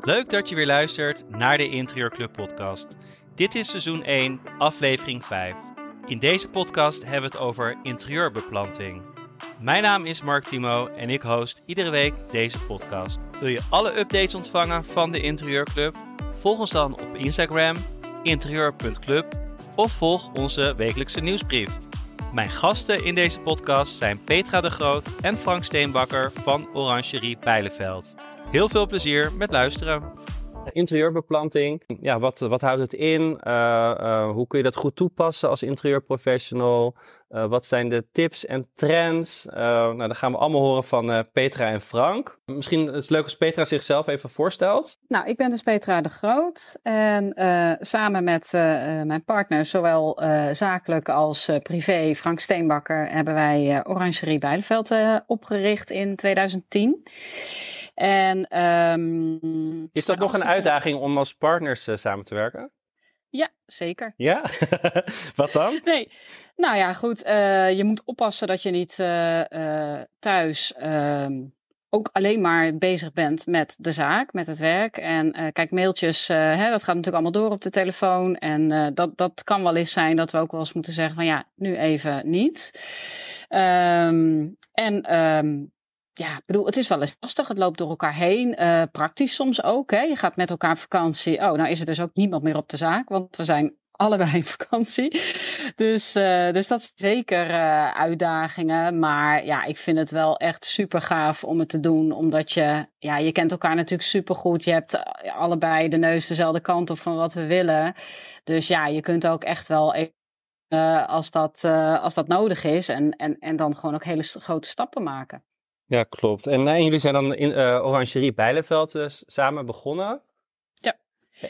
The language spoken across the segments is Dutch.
Leuk dat je weer luistert naar de Interieurclub podcast. Dit is seizoen 1, aflevering 5. In deze podcast hebben we het over interieurbeplanting. Mijn naam is Mark Timo en ik host iedere week deze podcast. Wil je alle updates ontvangen van de Interieurclub? Volg ons dan op Instagram interieur.club of volg onze wekelijkse nieuwsbrief. Mijn gasten in deze podcast zijn Petra de Groot en Frank Steenbakker van Orangerie Bijleveld. Heel veel plezier met luisteren. Interieurbeplanting, ja, wat, wat houdt het in? Uh, uh, hoe kun je dat goed toepassen als interieurprofessional? Uh, wat zijn de tips en trends? nou, dan gaan we allemaal horen van Petra en Frank. Misschien is het leuk als Petra zichzelf even voorstelt. Nou, ik ben dus Petra de Groot. En samen met mijn partner, zowel zakelijk als privé, Frank Steenbakker, hebben wij Orangerie Bijleveld opgericht in 2010. En, um, is dat nog een uitdaging om als partners uh, samen te werken? Ja, zeker. Ja? Wat dan? Nee, nou ja, goed. Uh, je moet oppassen dat je niet uh, thuis ehm, ook alleen maar bezig bent met de zaak, met het werk. En kijk, mailtjes, hè, dat gaat natuurlijk allemaal door op de telefoon. En dat, dat kan wel eens zijn dat we ook wel eens moeten zeggen van ja, nu even niet. Um, en um, ja, ik bedoel, het is wel eens lastig. Het loopt door elkaar heen. Uh, praktisch soms ook. Hè. Je gaat met elkaar op vakantie. Oh, nou is er dus ook niemand meer op de zaak. Want we zijn allebei in vakantie. Dus, uh, dus dat is zeker uh, uitdagingen. Maar ja, ik vind het wel echt super gaaf om het te doen. Omdat je, ja, je kent elkaar natuurlijk super goed. Je hebt allebei de neus dezelfde kant op van wat we willen. Dus ja, je kunt ook echt wel uh, als, dat, als dat nodig is. En, en, en dan gewoon ook hele grote stappen maken. Ja, klopt. En, nee, jullie zijn dan in uh, Orangerie Bijleveld uh, samen begonnen. Ja.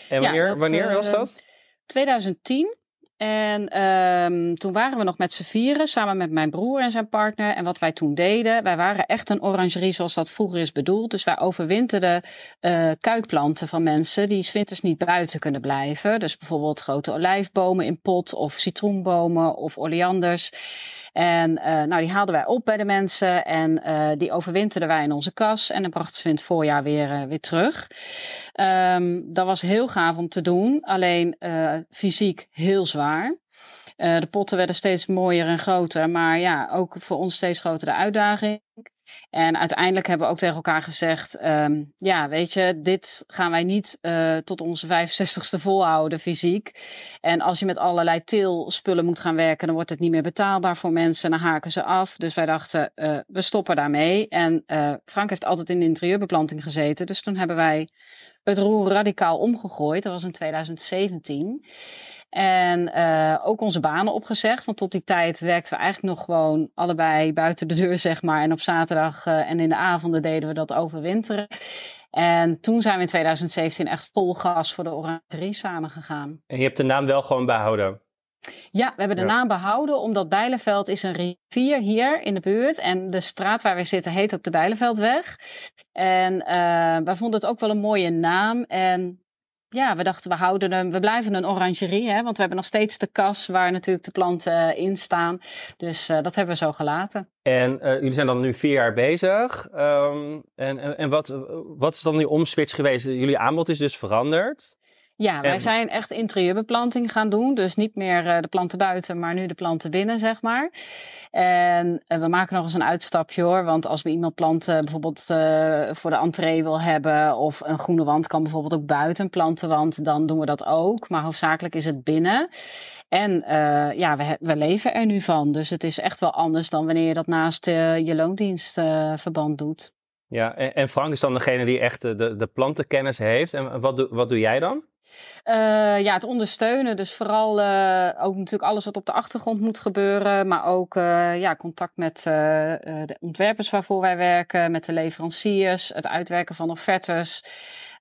En wanneer, ja, dat, wanneer was dat? 2010. En um, toen waren we nog met z'n vieren, samen met mijn broer en zijn partner. En wat wij toen deden, wij waren echt een orangerie zoals dat vroeger is bedoeld. Dus wij overwinterden uh, kuitplanten van mensen die winters niet buiten kunnen blijven. Dus bijvoorbeeld grote olijfbomen in pot of citroenbomen of oleanders. En uh, nou, die haalden wij op bij de mensen en uh, die overwinterden wij in onze kas. En dan brachten ze in het voorjaar weer, uh, weer terug. Um, dat was heel gaaf om te doen, alleen fysiek heel zwaar. de potten werden steeds mooier en groter, maar ja, ook voor ons steeds grotere uitdaging. En uiteindelijk hebben we ook tegen elkaar gezegd: um, ja, weet je, dit gaan wij niet uh, tot onze 65ste volhouden fysiek. En als je met allerlei teelspullen moet gaan werken, dan wordt het niet meer betaalbaar voor mensen. Dan haken ze af. Dus wij dachten: uh, we stoppen daarmee. En uh, Frank heeft altijd in de interieurbeplanting gezeten. Dus toen hebben wij het roer radicaal omgegooid. Dat was in 2017. En uh, ook onze banen opgezegd. Want tot die tijd werkten we eigenlijk nog gewoon allebei buiten de deur, zeg maar. En op zaterdag uh, en in de avonden deden we dat overwinteren. En toen zijn we in 2017 echt vol gas voor de Orangerie samengegaan. En je hebt de naam wel gewoon behouden? Ja, we hebben de ja. naam behouden omdat Bijleveld is een rivier hier in de buurt. En de straat waar we zitten heet ook de Bijleveldweg. En uh, wij vonden het ook wel een mooie naam. En ja, we dachten we houden hem, we blijven een orangerie, hè, want we hebben nog steeds de kas waar natuurlijk de planten in staan. Dus uh, dat hebben we zo gelaten. En uh, jullie zijn dan nu vier jaar bezig. Um, en en, en wat, wat is dan die omswitch geweest? Jullie aanbod is dus veranderd. Ja, wij en... zijn echt interieurbeplanting gaan doen. Dus niet meer uh, de planten buiten, maar nu de planten binnen, zeg maar. En uh, we maken nog eens een uitstapje hoor. Want als we iemand planten bijvoorbeeld uh, voor de entree wil hebben... of een groene wand kan bijvoorbeeld ook buiten een plantenwand... dan doen we dat ook. Maar hoofdzakelijk is het binnen. En ja, we, we leven er nu van. Dus het is echt wel anders dan wanneer je dat naast je loondienstverband doet. Ja, en, Frank is dan degene die echt de, de plantenkennis heeft. En wat, wat doe jij dan? Uh, ja, het ondersteunen. Dus vooral uh, ook natuurlijk alles wat op de achtergrond moet gebeuren. Maar ook uh, ja, contact met de ontwerpers waarvoor wij werken. Met de leveranciers. Het uitwerken van offertes.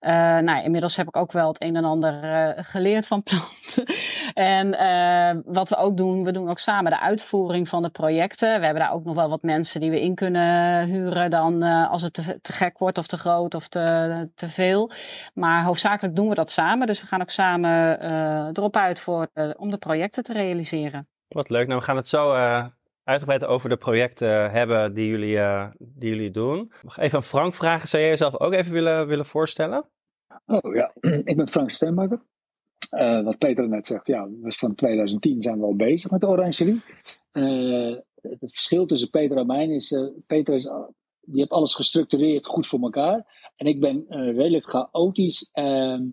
Uh, nou, inmiddels heb ik ook wel het een en ander uh, geleerd van planten. en uh, wat we ook doen, we doen ook samen de uitvoering van de projecten. We hebben daar ook nog wel wat mensen die we in kunnen huren dan als het te, te, gek wordt of te groot of te, te veel. Maar hoofdzakelijk doen we dat samen. Dus we gaan ook samen erop uit voor, om de projecten te realiseren. Wat leuk. Nou, we gaan het zo uitgebreid over de projecten hebben die jullie, die jullie doen. Nog even aan Frank vragen. Zou jij jezelf ook even willen, willen voorstellen? Oh ja, ik ben Frank Steenbakker. Uh, wat Peter net zegt, ja, dus van 2010 zijn we al bezig met de orangerie. Uh, het verschil tussen Peter en mij is, Peter is, die heeft alles gestructureerd goed voor elkaar. En ik ben redelijk chaotisch ehm,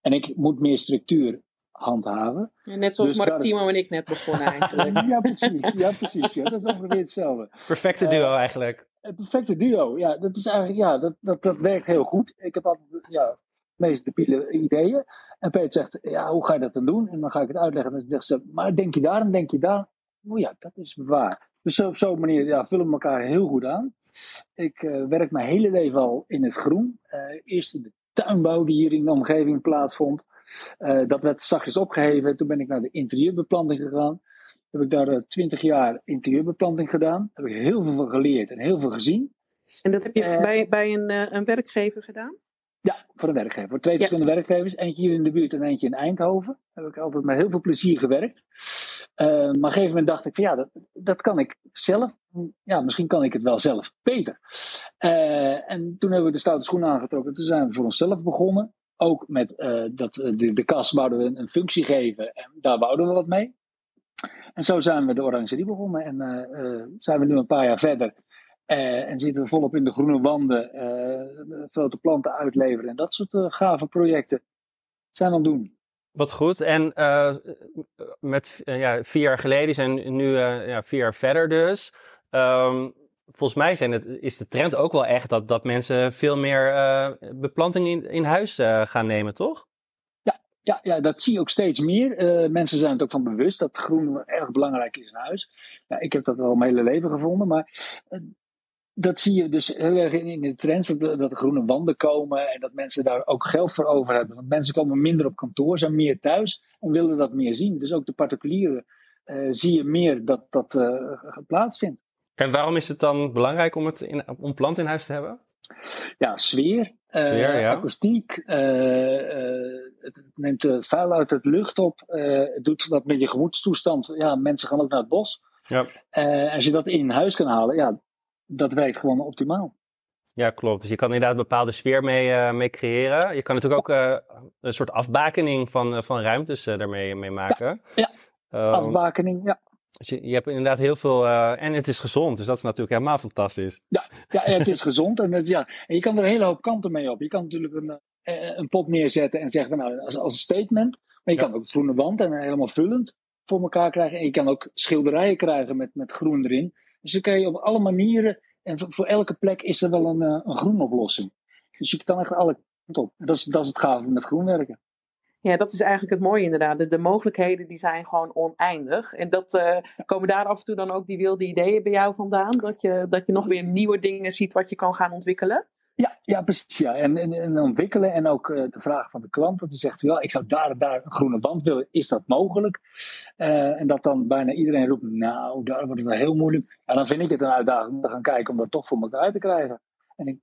en ik moet meer structuur handhaven. Ja, net zoals dus Mark Timo is... en ik net begonnen eigenlijk. ja, precies. Ja, precies ja. Dat is ongeveer hetzelfde. Perfecte duo eigenlijk. Het perfecte duo, ja. Dat is eigenlijk, ja, dat, dat, dat werkt heel goed. Ik heb altijd, ja, meest debiele ideeën. En Peter zegt, ja, hoe ga je dat dan doen? En dan ga ik het uitleggen. En dan zegt ze, maar denk je daar en denk je daar? Oh ja, dat is waar. Dus op zo'n manier ja, vullen we elkaar heel goed aan. Ik uh, werk mijn hele leven al in het groen. Uh, eerst in de tuinbouw die hier in de omgeving plaatsvond. Uh, dat werd zachtjes opgeheven. Toen ben ik naar de interieurbeplanting gegaan. Heb ik daar twintig jaar interieurbeplanting gedaan. Heb ik heel veel van geleerd en heel veel gezien. En dat heb je bij, bij een, een werkgever gedaan? Ja, voor een werkgever. Voor twee verschillende werkgevers. Eentje hier in de buurt en eentje in Eindhoven. Daar heb ik altijd met heel veel plezier gewerkt. Uh, maar op een gegeven moment dacht ik van ja, dat, dat kan ik zelf. Ja, misschien kan ik het wel zelf beter. Uh, en toen hebben we de stoute schoen aangetrokken. Toen zijn we voor onszelf begonnen. Ook met uh, dat, de, de kas wouden we een, functie geven. En daar wouden we wat mee. En zo zijn we de Orangerie begonnen. En zijn we nu een paar jaar verder. En zitten we volop in de groene wanden, grote planten uitleveren en dat soort gave projecten zijn we aan doen. Wat goed. En met ja, vier jaar geleden zijn nu ja, vier jaar verder dus. Um, volgens mij zijn het, is de trend ook wel echt dat, dat mensen veel meer beplanting in, in huis gaan nemen, toch? Ja, ja, ja, dat zie je ook steeds meer. mensen zijn het ook van bewust dat groen erg belangrijk is in huis. Ik heb dat wel mijn hele leven gevonden, maar dat zie je dus heel erg in, de trends, dat, dat groene wanden komen en dat mensen daar ook geld voor over hebben. Want mensen komen minder op kantoor, zijn meer thuis en willen dat meer zien. Dus ook de particulieren zie je meer dat dat plaatsvindt. En waarom is het dan belangrijk om, het in, om plant in huis te hebben? Ja, sfeer, sfeer uh, ja. akoestiek, het neemt vuil uit het lucht op, het doet wat met je gemoedstoestand. Ja, mensen gaan ook naar het bos. Ja. als je dat in huis kan halen, ja, dat werkt gewoon optimaal. Ja, klopt. Dus je kan inderdaad een bepaalde sfeer mee, mee creëren. Je kan natuurlijk ook een soort afbakening van, van ruimtes daarmee mee maken. Ja, ja. Um, afbakening, ja. Dus je, je hebt inderdaad heel veel, en het is gezond, dus dat is natuurlijk helemaal fantastisch. Ja, ja het is gezond en, het, ja, en je kan er een hele hoop kanten mee op. Je kan natuurlijk een, een pot neerzetten en zeggen, nou, als, als een statement. Maar je kan ook groene wand en helemaal vullend voor elkaar krijgen. En je kan ook schilderijen krijgen met, met groen erin. Dus dan kan je op alle manieren, en voor elke plek is er wel een, eh, een groen oplossing. Dus je kan echt alle kanten op. Dat is, dat is het gave met groen werken. Ja, dat is eigenlijk het mooie inderdaad. De, de mogelijkheden die zijn gewoon oneindig. En dat, uh, komen daar af en toe dan ook die wilde ideeën bij jou vandaan? Dat je, dat je nog weer nieuwe dingen ziet wat je kan gaan ontwikkelen? Ja, ja precies. Ja. En, en, en ontwikkelen en ook uh, de vraag van de klant. Dat hij zegt, ja, ik zou daar daar een groene band willen. Is dat mogelijk? Uh, en dat dan bijna iedereen roept, nou, daar wordt het wel heel moeilijk. En dan vind ik het een uitdaging om te gaan kijken om dat toch voor elkaar te krijgen. En ik,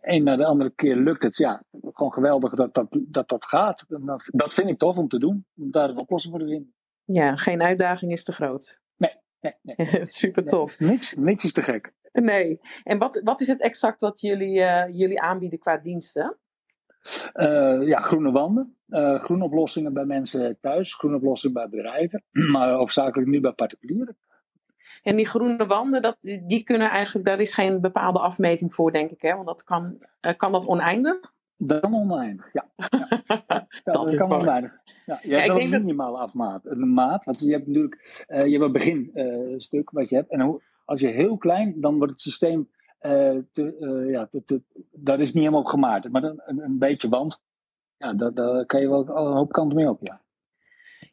een na de andere keer lukt het. Ja, gewoon geweldig dat dat, dat, dat gaat. Dat, dat vind ik tof om te doen. Om daar een oplossing voor te vinden. Ja, geen uitdaging is te groot. Nee, nee, nee. Super tof. niks, niks is te gek. Nee. En wat, wat is het exact wat jullie, uh, jullie aanbieden qua diensten? Uh, ja, groene wanden. Uh, groene oplossingen bij mensen thuis. Groene oplossingen bij bedrijven. Maar hoofdzakelijk nu bij particulieren. En die groene wanden, dat, die kunnen eigenlijk, daar is geen bepaalde afmeting voor, denk ik. Hè? Want dat kan, kan dat oneindig? Dat kan oneindig, ja. dat, kan oneindig. Ja, je hebt ja, een minimale afmaat. Een maat, want je hebt natuurlijk uh, je hebt een beginstuk wat je hebt. En hoe, als je heel klein, dan wordt het systeem uh, te, uh, ja, te, te, daar is niet helemaal op gemaakt. Maar een, een, een beetje wand, ja, daar, daar kan je wel een hoop kanten mee op, ja.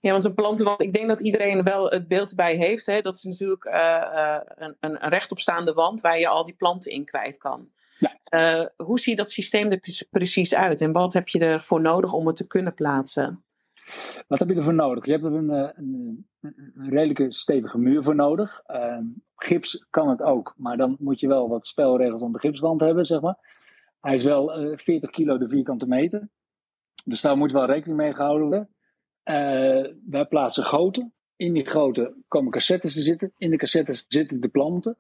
Ja, want een plantenwand, ik denk dat iedereen wel het beeld bij heeft. Hè? Dat is natuurlijk uh, een, een rechtopstaande wand waar je al die planten in kwijt kan. Ja. hoe ziet dat systeem er precies uit en wat heb je ervoor nodig om het te kunnen plaatsen? Wat heb je ervoor nodig? Je hebt er een, een, een redelijke stevige muur voor nodig. Uh, gips kan het ook, maar dan moet je wel wat spelregels om de gipswand hebben, zeg maar. Hij is wel uh, 40 kilo de vierkante meter. Dus daar moet wel rekening mee gehouden worden. Uh, wij plaatsen goten. In die goten komen cassettes te zitten. In de cassettes zitten de planten.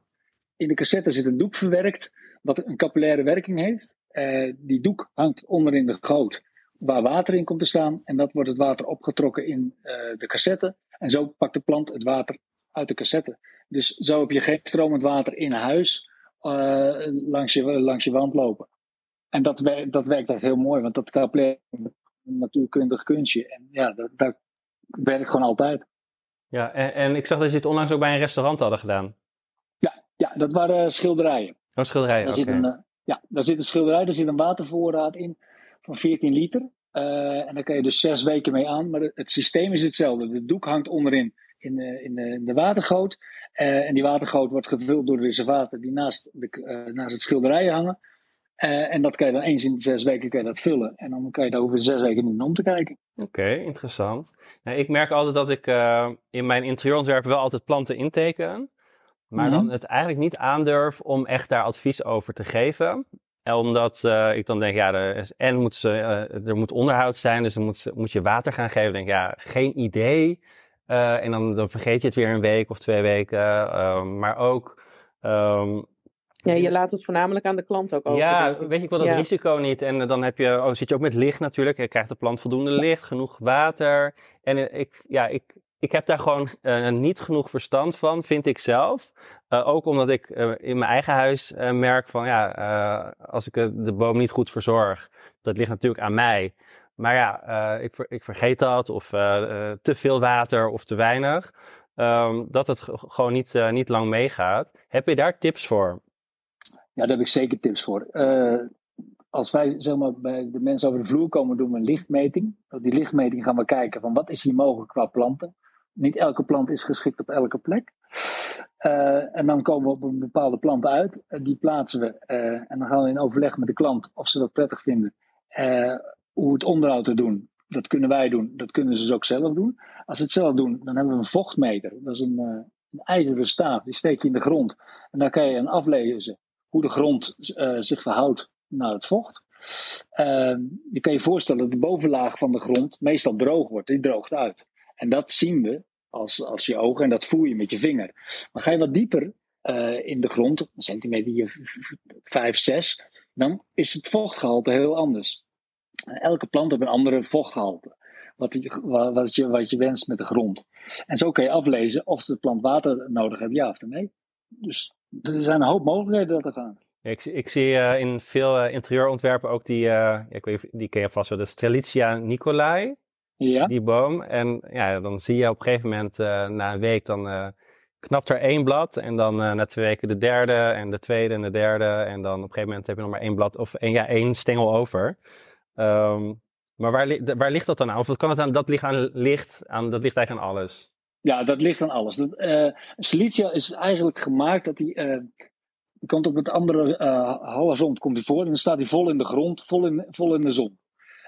In de cassette zit een doek verwerkt, wat een capillaire werking heeft. Uh, die doek hangt onderin de goot, waar water in komt te staan. En dat wordt het water opgetrokken in uh, de cassette. En zo pakt de plant het water uit de cassette. Dus zo heb je geen stromend water in huis langs, je, langs je wand lopen. En dat, werkt, dat werkt echt heel mooi, want dat capillaire natuurkundig kunstje. En ja, dat, dat werkt gewoon altijd. Ja, en, en ik zag dat je het onlangs ook bij een restaurant hadden gedaan. Ja, ja dat waren schilderijen. Oh, schilderijen, daar zit een, uh, Ja, daar zit een schilderij, daar zit een watervoorraad in van 14 liter. Uh, en daar kan je dus zes weken mee aan. Maar het systeem is hetzelfde. De doek hangt onderin in de, in de, in de watergoot. Uh, en die watergoot wordt gevuld door de reservaten die naast, de, naast het schilderij hangen. Uh, en dat kan je dan eens in de zes weken kan je dat vullen. En dan kan je daar over zes weken niet om te kijken. Oké, okay, interessant. Nou, ik merk altijd dat ik uh, in mijn interieurontwerp wel altijd planten inteken. Maar mm -hmm. dan het eigenlijk niet aandurf om echt daar advies over te geven. Omdat uh, ik dan denk, ja, er, is, en moet ze, er moet onderhoud zijn, dus dan moet, moet je water gaan geven. Dan denk ik, ja, geen idee. en dan, dan vergeet je het weer een week of twee weken. maar ook... Um, ja, je laat het voornamelijk aan de klant ook over. Ja, weet je, ik wil dat ja. risico niet. En dan heb je, oh, zit je ook met licht natuurlijk. Je krijgt de plant voldoende licht, genoeg water. En ik, ja, ik, ik heb daar gewoon uh, niet genoeg verstand van, vind ik zelf. Uh, ook omdat ik uh, in mijn eigen huis merk van, ja, als ik de boom niet goed verzorg, dat ligt natuurlijk aan mij. Maar ja, ik, ik vergeet dat, of te veel water of te weinig. Um, dat het gewoon niet, niet lang meegaat. Heb je daar tips voor? Ja, daar heb ik zeker tips voor. Uh, als wij zeg maar, bij de mensen over de vloer komen, doen we een lichtmeting. Op die lichtmeting gaan we kijken van wat is hier mogelijk qua planten. Niet elke plant is geschikt op elke plek. Uh, en dan komen we op een bepaalde plant uit. Uh, die plaatsen we. en dan gaan we in overleg met de klant of ze dat prettig vinden. hoe het onderhoud te doen. Dat kunnen wij doen. Dat kunnen ze dus ook zelf doen. Als ze het zelf doen, dan hebben we een vochtmeter. Dat is een, een ijzeren staaf. Die steek je in de grond. En dan kan je een aflezen hoe de grond uh, zich verhoudt naar het vocht. Uh, je kan je voorstellen dat de bovenlaag van de grond meestal droog wordt. Die droogt uit. En dat zien we als, als je ogen en dat voel je met je vinger. Maar ga je wat dieper uh, in de grond, een centimeter 5, 6, dan is het vochtgehalte heel anders. Elke plant heeft een andere vochtgehalte. Wat je, wat, je, wat je wenst met de grond. En zo kan je aflezen of de plant water nodig heeft, ja of nee. Dus er zijn een hoop mogelijkheden dat te gaan. Ik, ik zie uh, in veel uh, interieurontwerpen ook die, uh, ja, ik weet, die ken je vast wel, de Strelitzia nicolai. Ja. Die boom. En ja, dan zie je op een gegeven moment na een week, dan knapt er één blad. En dan na twee weken de derde en de tweede en de derde. En dan op een gegeven moment heb je nog maar één blad of één, ja, één stengel over. Um, maar waar, waar ligt dat dan aan? Of kan het aan, dat ligt aan licht, aan, dat ligt eigenlijk aan alles? Ja, dat ligt aan alles. Uh, Silicia is eigenlijk gemaakt dat hij. Uh, komt op het andere uh, horizont komt hij voor. En dan staat hij vol in de grond, vol in, vol in de zon.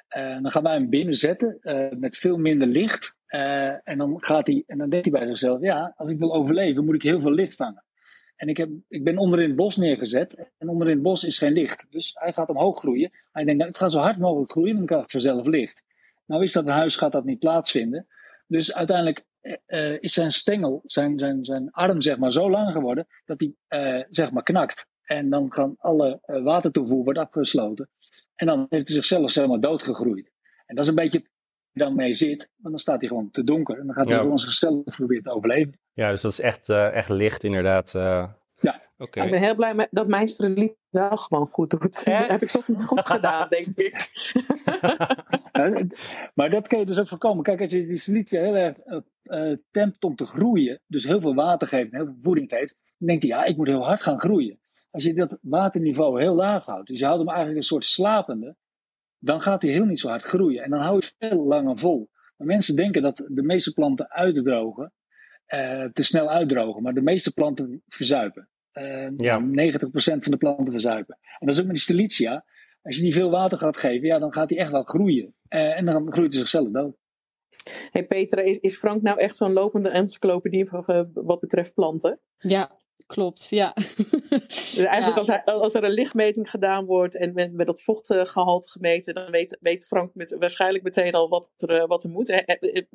En dan gaan wij hem binnen zetten met veel minder licht. en dan gaat hij, en dan denkt hij bij zichzelf: ja, als ik wil overleven, moet ik heel veel licht vangen. En ik, heb, ik ben onder in het bos neergezet. En onder in het bos is geen licht. Dus hij gaat omhoog groeien. Hij denkt: nou, ik ga zo hard mogelijk groeien, dan krijg ik vanzelf licht. Nou is dat een huis, gaat dat niet plaatsvinden. Dus uiteindelijk uh, is zijn stengel, zijn, zijn, zijn arm zeg maar zo lang geworden dat hij uh, zeg maar knakt. En dan kan alle uh, watertoevoer wordt afgesloten. En dan heeft hij zichzelf helemaal doodgegroeid. En dat is een beetje dan mee zit, want dan staat hij gewoon te donker. En dan gaat hij ja. gewoon zichzelf proberen te overleven. Ja, dus dat is echt, echt licht inderdaad. Ja. Okay. Ik ben heel blij dat mijn streliet wel gewoon goed doet. Dat heb ik toch niet goed gedaan, denk ik. maar dat kan je dus ook voorkomen. Kijk, als je die strelietje heel erg uh, tempt om te groeien, dus heel veel water geeft en heel veel voeding geeft, dan denkt hij, ja, ik moet heel hard gaan groeien. Als je dat waterniveau heel laag houdt, dus je houdt hem eigenlijk een soort slapende, dan gaat hij heel niet zo hard groeien. En dan hou je het veel langer vol. Maar mensen denken dat de meeste planten uitdrogen, uh, te snel uitdrogen, maar de meeste planten verzuipen. Uh, ja. 90% van de planten verzuipen. En dat is ook met die Stelicia. Als je die veel water gaat geven, ja, dan gaat hij echt wel groeien. Uh, en dan groeit hij zichzelf dood. Hey Petra, is, is Frank nou echt zo'n lopende encyclopedie uh, wat betreft planten? Ja, Klopt, ja. Dus eigenlijk Als, als, er een lichtmeting gedaan wordt en met, met dat vochtgehalte gemeten, dan weet, weet Frank met, waarschijnlijk meteen al wat er, wat er moet.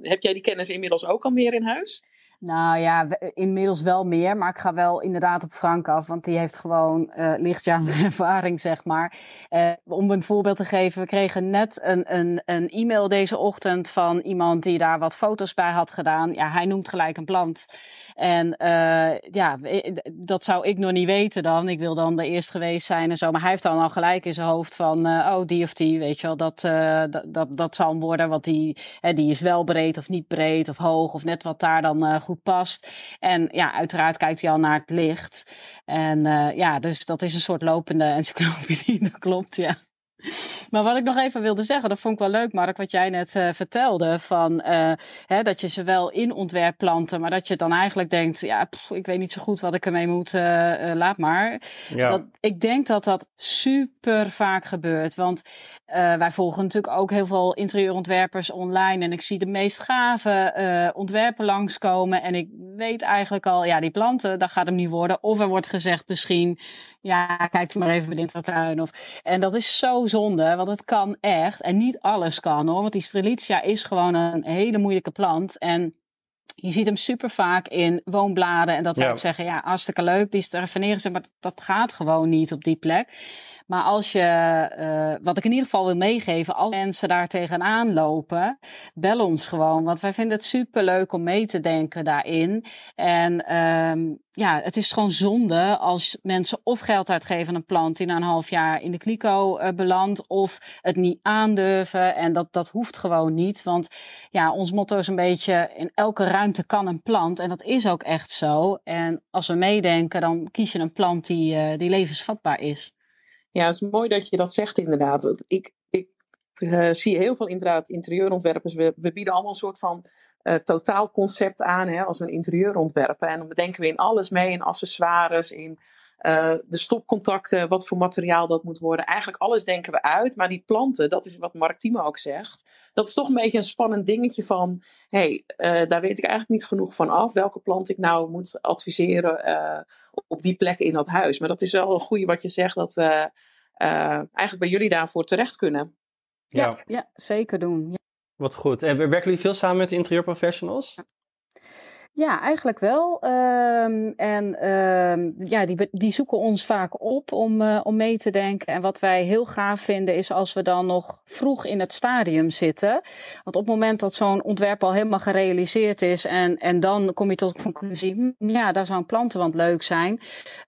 Heb jij die kennis inmiddels ook al meer in huis? Nou ja, inmiddels wel meer, maar ik ga wel inderdaad op Frank af, want die heeft gewoon uh, lichtjaren ervaring, zeg maar. Uh, om een voorbeeld te geven, we kregen net een, een, een e-mail deze ochtend van iemand die daar wat foto's bij had gedaan. Ja, hij noemt gelijk een plant. En uh, ja, dat zou ik nog niet weten dan. Ik wil dan de eerst geweest zijn en zo. Maar hij heeft dan al gelijk in zijn hoofd van, oh, die of die, weet je wel, dat, dat, dat, dat zal hem worden. Want die, die is wel breed of niet breed of hoog of net wat daar dan goed past. En ja, uiteraard kijkt hij al naar het licht. En ja, dus dat is een soort lopende encyclopedie, dat klopt, ja. Maar wat ik nog even wilde zeggen, dat vond ik wel leuk, Mark, wat jij net uh, vertelde. Van, uh, hè, dat je ze wel in ontwerp planten, maar dat je dan eigenlijk denkt: ja, pff, ik weet niet zo goed wat ik ermee moet, uh, laat maar. Ja. Dat, ik denk dat dat super vaak gebeurt. Want wij volgen natuurlijk ook heel veel interieurontwerpers online. En ik zie de meest gave ontwerpen langskomen. En ik weet eigenlijk al, ja, die planten, dat gaat hem niet worden. Of er wordt gezegd misschien ja, kijk maar even bij de. Of, en dat is zo zonde, want het kan echt. En niet alles kan hoor, want die Strelitzia is gewoon een hele moeilijke plant. En je ziet hem super vaak in woonbladen. En dat wil ik zeggen, ja, hartstikke leuk, die stefaneren ze, maar dat gaat gewoon niet op die plek. Maar als je, uh, wat ik in ieder geval wil meegeven, als mensen daar tegenaan lopen, bel ons gewoon. Want wij vinden het super leuk om mee te denken daarin. En um, ja, het is gewoon zonde als mensen of geld uitgeven aan een plant die na een half jaar in de kliko uh, belandt, of het niet aandurven. En dat, dat hoeft gewoon niet. Want ja, ons motto is een beetje: in elke ruimte kan een plant. En dat is ook echt zo. En als we meedenken, dan kies je een plant die, uh, die levensvatbaar is. Ja, het is mooi dat je dat zegt inderdaad. Ik, ik uh, zie heel veel inderdaad interieurontwerpers. We, we bieden allemaal een soort van uh, totaalconcept aan hè, als we een interieur ontwerpen. En dan bedenken we in alles mee, in accessoires, in uh, de stopcontacten, wat voor materiaal dat moet worden. Eigenlijk alles denken we uit. Maar die planten, dat is wat Mark Thieme ook zegt. Dat is toch een beetje een spannend dingetje van... hé, hey, uh, daar weet ik eigenlijk niet genoeg van af. Welke plant ik nou moet adviseren uh, op die plek in dat huis. Maar dat is wel een goede wat je zegt, dat we eigenlijk bij jullie daarvoor terecht kunnen. Ja, ja, ja zeker doen. Ja. Wat goed. En werken jullie veel samen met interieurprofessionals? Ja, eigenlijk wel. Um, en um, ja, die, die zoeken ons vaak op om, uh, om mee te denken. En wat wij heel gaaf vinden is als we dan nog vroeg in het stadium zitten. Want op het moment dat zo'n ontwerp al helemaal gerealiseerd is en, en dan kom je tot de conclusie, hm, ja, daar zou een plantenwand leuk zijn.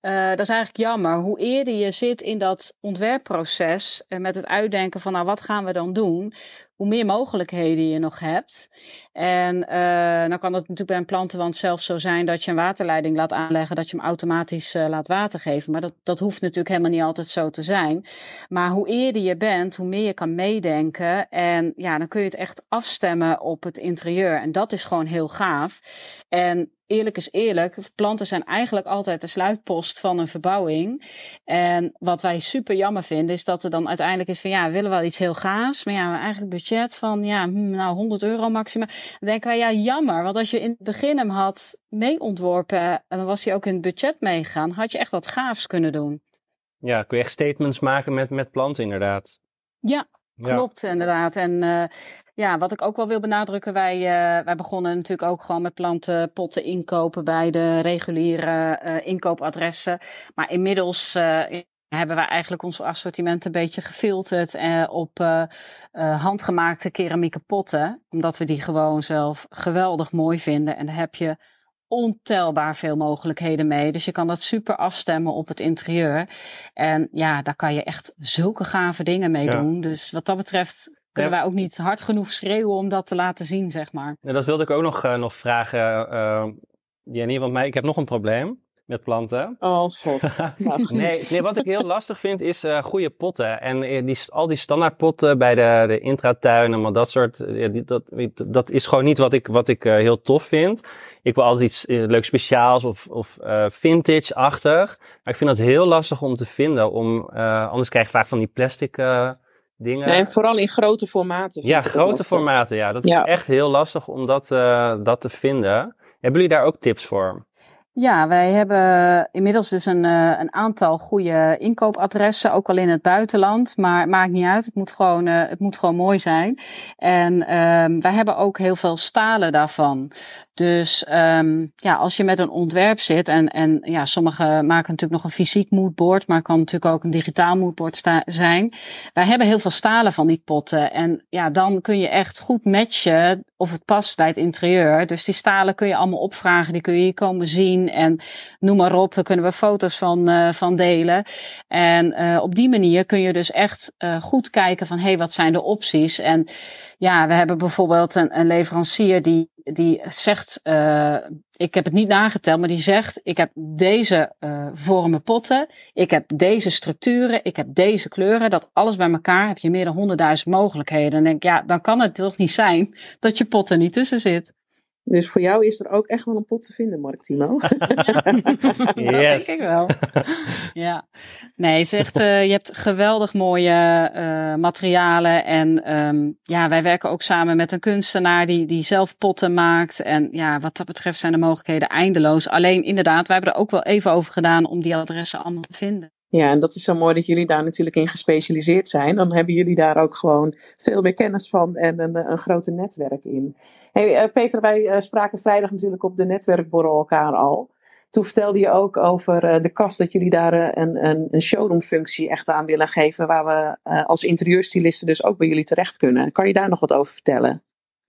Uh, dat is eigenlijk jammer. Hoe eerder je zit in dat ontwerpproces uh, met het uitdenken van, nou, wat gaan we dan doen? Hoe meer mogelijkheden je nog hebt. En uh, dan kan het natuurlijk bij een plantenwand zelfs zo zijn dat je een waterleiding laat aanleggen, dat je hem automatisch uh, laat water geven. Maar dat, dat hoeft natuurlijk helemaal niet altijd zo te zijn. Maar hoe eerder je bent, hoe meer je kan meedenken. En ja, dan kun je het echt afstemmen op het interieur. En dat is gewoon heel gaaf. En eerlijk is eerlijk, planten zijn eigenlijk altijd de sluitpost van een verbouwing. En wat wij super jammer vinden, is dat er dan uiteindelijk is van ja, we willen wel iets heel gaas, maar ja, eigenlijk budget van ja, hm, nou 100 euro maximaal. Dan denken wij ja, jammer, want als je in het begin hem had mee ontworpen en dan was hij ook in het budget meegegaan, had je echt wat gaafs kunnen doen. Ja, kun je echt statements maken met, met planten inderdaad. Ja, Klopt, inderdaad. En uh, ja, wat ik ook wel wil benadrukken, wij, uh, wij begonnen natuurlijk ook gewoon met plantenpotten inkopen bij de reguliere uh, inkoopadressen. Maar inmiddels hebben wij eigenlijk ons assortiment een beetje gefilterd op handgemaakte keramieke potten. Omdat we die gewoon zelf geweldig mooi vinden. En daar heb je ontelbaar veel mogelijkheden mee. Dus je kan dat super afstemmen op het interieur. En ja, daar kan je echt zulke gave dingen mee doen. Dus wat dat betreft kunnen wij ook niet hard genoeg schreeuwen om dat te laten zien, zeg maar. Ja, dat wilde ik ook nog, uh, nog vragen, uh, Jenny, want mij, ik heb nog een probleem met planten. Oh god. nee, nee, wat ik heel lastig vind is uh, goede potten. En die, al die standaardpotten bij de, de intratuin en maar dat soort, die, dat, dat is gewoon niet wat ik, wat ik uh, heel tof vind. Ik wil altijd iets uh, leuk speciaals of, of vintage-achtig. Maar ik vind dat heel lastig om te vinden. Om, anders krijg je vaak van die plastic dingen. Nee, vooral in grote formaten. Ja, grote formaten. Ja, dat is echt heel lastig om dat, dat te vinden. Hebben jullie daar ook tips voor? Ja, wij hebben inmiddels dus een, uh, een aantal goede inkoopadressen, ook al in het buitenland. Maar maakt niet uit, het moet gewoon, uh, het moet gewoon mooi zijn. En um, wij hebben ook heel veel stalen daarvan. Dus um, ja, als je met een ontwerp zit en, en ja, sommigen maken natuurlijk nog een fysiek moodboard, maar het kan natuurlijk ook een digitaal moodboard zijn. Wij hebben heel veel stalen van die potten en ja, dan kun je echt goed matchen of het past bij het interieur. Dus die stalen kun je allemaal opvragen, die kun je hier komen zien en noem maar op, daar kunnen we foto's van, uh, van delen. En uh, op die manier kun je dus echt uh, goed kijken van hé, hey, wat zijn de opties? En ja, we hebben bijvoorbeeld een, een leverancier die, die zegt, ik heb het niet nageteld, maar die zegt, ik heb deze vormen potten, ik heb deze structuren, ik heb deze kleuren, dat alles bij elkaar heb je meer dan honderdduizend mogelijkheden. Dan denk ja, dan kan het toch niet zijn dat je potten niet tussen zit. Dus voor jou is er ook echt wel een pot te vinden, Mark Timo. yes. denk ik wel. Ja. Nee, zegt, uh, je hebt geweldig mooie uh, materialen. En um, ja, wij werken ook samen met een kunstenaar die, die zelf potten maakt. En ja, wat dat betreft zijn de mogelijkheden eindeloos. Alleen inderdaad, wij hebben er ook wel even over gedaan om die adressen allemaal te vinden. Ja, en dat is zo mooi dat jullie daar natuurlijk in gespecialiseerd zijn. Dan hebben jullie daar ook gewoon veel meer kennis van en een, een grote netwerk in. Hey, uh, Peter, wij uh, spraken vrijdag natuurlijk op de netwerkborrel elkaar al. Toen vertelde je ook over de kast dat jullie daar een, een, een showroomfunctie echt aan willen geven. Waar we als interieurstylisten dus ook bij jullie terecht kunnen. Kan je daar nog wat over vertellen?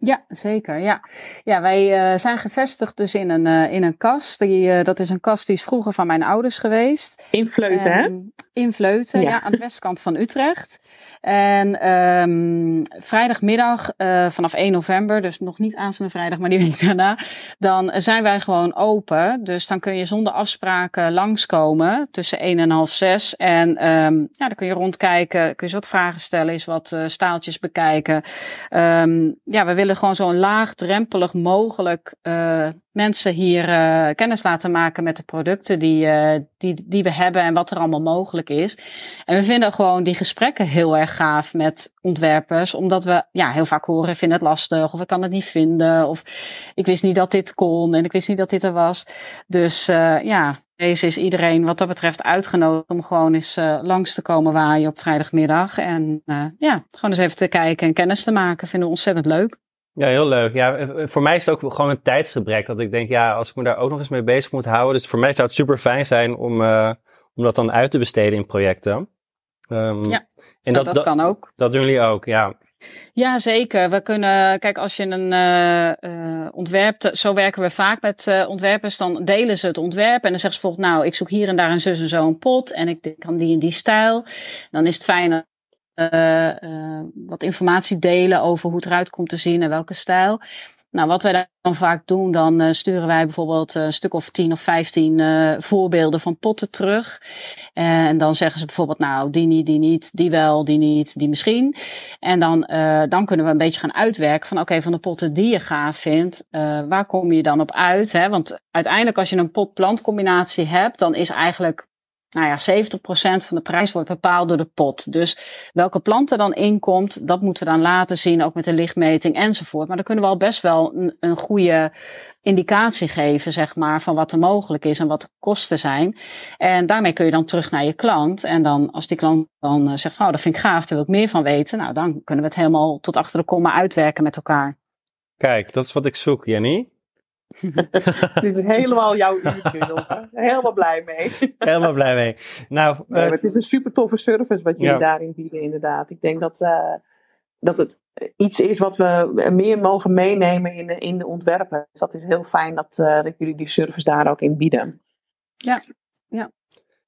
Ja, zeker. Ja, ja wij uh, zijn gevestigd dus in een, uh, in een kast. Die, uh, dat is een kast die is vroeger van mijn ouders geweest. In Vleuten, hè? Ehm, in Vleuten, ja. ja. aan de westkant van Utrecht. En um, vrijdagmiddag uh, vanaf 1 november, dus nog niet aanstaande vrijdag, maar die week daarna, dan zijn wij gewoon open. Dus dan kun je zonder afspraken langskomen tussen 1 en half 6. En um, ja, dan kun je rondkijken, kun je wat vragen stellen, eens wat uh, staaltjes bekijken. Um, ja, we willen gewoon zo laagdrempelig mogelijk uh, mensen hier kennis laten maken met de producten die, die, die we hebben en wat er allemaal mogelijk is. En we vinden gewoon die gesprekken heel erg gaaf met ontwerpers, omdat we ja, heel vaak horen, ik vind het lastig of ik kan het niet vinden of ik wist niet dat dit kon en ik wist niet dat dit er was. Dus uh, ja, deze is iedereen wat dat betreft uitgenodigd om gewoon eens langs te komen waaien op vrijdagmiddag. En ja, gewoon eens even te kijken en kennis te maken. Vinden we ontzettend leuk. Ja, heel leuk. Ja, eh, voor mij is het ook gewoon een tijdsgebrek. Dat ik denk, ja, als ik me daar ook nog eens mee bezig moet houden. Dus voor mij zou het super fijn zijn om, uh, om dat dan uit te besteden in projecten. Um, ja, en dat, dat, dat, kan ook. Dat doen jullie ook, ja. Ja, zeker. We kunnen, kijk, als je een uh, uh, ontwerp, zo werken we vaak met uh, ontwerpers, dan delen ze het ontwerp en dan zeggen ze bijvoorbeeld, nou, ik zoek hier en daar een zus en zo een pot en ik kan die in die stijl. Dan is het fijn wat informatie delen over hoe het eruit komt te zien en welke stijl. Nou, wat wij dan vaak doen, dan uh, sturen wij bijvoorbeeld een stuk of 10 of 15 uh, voorbeelden van potten terug. En dan zeggen ze bijvoorbeeld, nou, die niet, die niet, die wel, die niet, die misschien. En dan, dan kunnen we een beetje gaan uitwerken van, oké, van de potten die je gaaf vindt, waar kom je dan op uit? Hè? Want uiteindelijk als je een pot-plant combinatie hebt, dan is eigenlijk nou ja, 70% van de prijs wordt bepaald door de pot. Dus welke plant er dan inkomt, dat moeten we dan laten zien, ook met de lichtmeting enzovoort. Maar dan kunnen we al best wel een, een goede indicatie geven, zeg maar, van wat er mogelijk is en wat de kosten zijn. En daarmee kun je dan terug naar je klant. En dan, als die klant dan uh, zegt, oh, dat vind ik gaaf, daar wil ik meer van weten. Nou, dan kunnen we het helemaal tot achter de komma uitwerken met elkaar. Kijk, dat is wat ik zoek, Jenny. Dit is helemaal jouw uurtje, Helemaal blij mee. helemaal blij mee. Nou, nee, het is een super toffe service wat jullie ja. daarin bieden, inderdaad. Ik denk dat, uh, dat het iets is wat we meer mogen meenemen in de, in de ontwerpen. Dus dat is heel fijn dat, uh, dat jullie die service daar ook in bieden. Ja, ja.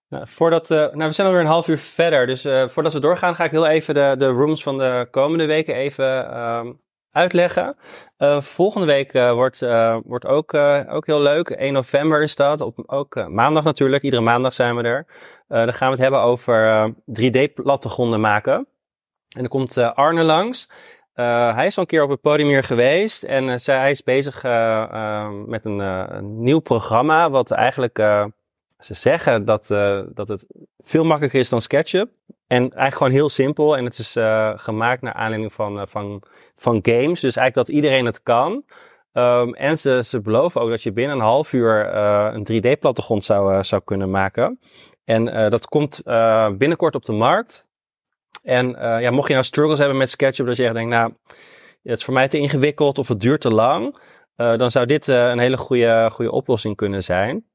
Nou, voordat, uh, nou, we zijn alweer een half uur verder. Dus uh, voordat we doorgaan, ga ik heel even de, de rooms van de komende weken even um, uitleggen. Uh, volgende week uh, wordt, uh, wordt ook, ook heel leuk. 1 november is dat. Op, ook maandag natuurlijk. Iedere maandag zijn we er. dan gaan we het hebben over 3D-plattegronden maken. En dan komt Arne langs. hij is al een keer op het podium hier geweest. En zij, hij is bezig met een, een, nieuw programma. Wat eigenlijk ze zeggen dat, dat het veel makkelijker is dan SketchUp. En eigenlijk gewoon heel simpel. En het is uh, gemaakt naar aanleiding van, uh, van, van games. Dus eigenlijk dat iedereen het kan. Ehm, en ze, ze beloven ook dat je binnen een half uur een 3D-plattegrond zou, zou kunnen maken. En dat komt binnenkort op de markt. En ja, mocht je nou struggles hebben met SketchUp, dat je echt denkt, nou, het is voor mij te ingewikkeld of het duurt te lang, dan zou dit een hele goede, goede oplossing kunnen zijn.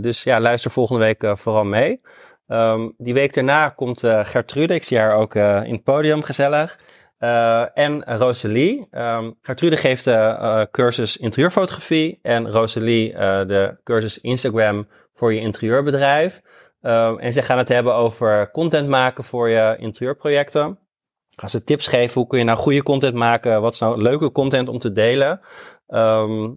dus ja, luister volgende week vooral mee. Um, die week daarna komt uh, Gertrude, ik zie haar ook uh, in het podium, gezellig. Uh, en Rosalie. Um, Gertrude geeft de cursus interieurfotografie en Rosalie de cursus Instagram voor je interieurbedrijf. Um, en ze gaan het hebben over content maken voor je interieurprojecten. Gaan ze tips geven, hoe kun je nou goede content maken? Wat is nou leuke content om te delen?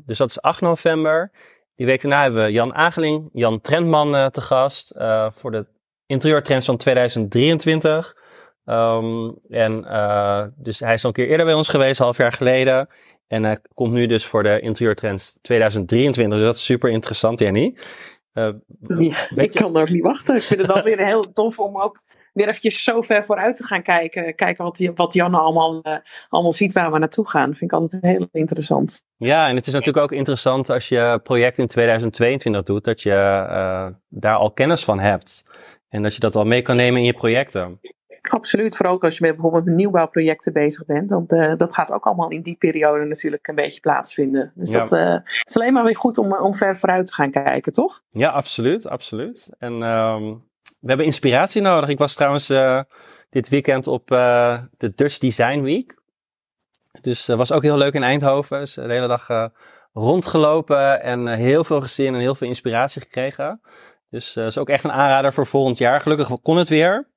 Dus dat is 8 november. Die week daarna hebben we Jan Ageling, Jan Trendman te gast voor de interieurtrends van 2023. Um, en uh, dus hij is al een keer eerder bij ons geweest, half jaar geleden. En hij komt nu dus voor de interieurtrends 2023. Dus dat is super interessant, Jenny. Uh, ja, ik kan er ook niet wachten. Ik vind het wel weer heel tof om ook weer eventjes zo ver vooruit te gaan kijken. Kijken wat, wat Janne allemaal, uh, allemaal ziet waar we naartoe gaan. Dat vind ik altijd heel interessant. Ja, en het is natuurlijk ook interessant als je project in 2022 doet, dat je uh, daar al kennis van hebt. En dat je dat al mee kan nemen in je projecten. Absoluut, vooral ook als je met bijvoorbeeld met nieuwbouwprojecten bezig bent. Want uh, dat gaat ook allemaal in die periode natuurlijk een beetje plaatsvinden. Dus dat uh, is alleen maar weer goed om, om ver vooruit te gaan kijken, toch? Ja, absoluut, absoluut. En um, we hebben inspiratie nodig. Ik was trouwens uh, dit weekend op de Dutch Design Week. Dus dat was ook heel leuk in Eindhoven. Dus de hele dag rondgelopen en heel veel gezien en heel veel inspiratie gekregen. Dus dat is ook echt een aanrader voor volgend jaar. Gelukkig kon het weer.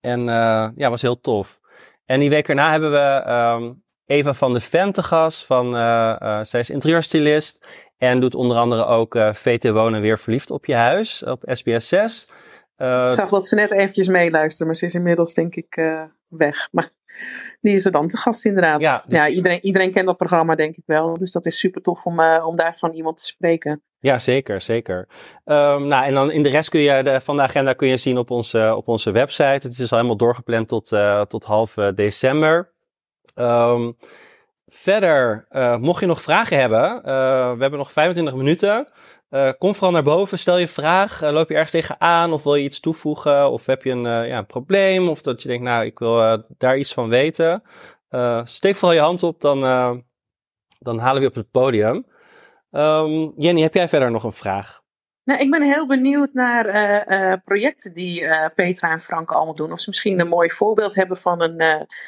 En uh, ja, was heel tof. En die week erna hebben we um, Eva van de Ven te gast. Van, uh, uh, zij is interieurstylist. En doet onder andere ook VT Wonen Weer Verliefd op je huis. Op SBS 6. ik zag dat ze net eventjes meeluisteren. Maar ze is inmiddels denk ik weg. Maar die is er dan te gast inderdaad. Ja, ja iedereen, iedereen kent dat programma denk ik wel. Dus dat is super tof om, om daarvan iemand te spreken. Ja, zeker, zeker. Um, nou, en dan in de rest kun je de, van de agenda kun je zien op onze, op onze website. Het is al helemaal doorgepland tot, uh, tot half uh, december. Um, verder, uh, mocht je nog vragen hebben, we hebben nog 25 minuten. Kom vooral naar boven, stel je vraag. loop je ergens tegenaan of wil je iets toevoegen? Of heb je een, ja, een probleem? Of dat je denkt, nou, ik wil daar iets van weten. steek vooral je hand op, dan, dan halen we je op het podium. Um, Jenny, heb jij verder nog een vraag? Nou, ik ben heel benieuwd naar projecten die Petra en Frank allemaal doen. Of ze misschien een mooi voorbeeld hebben van een,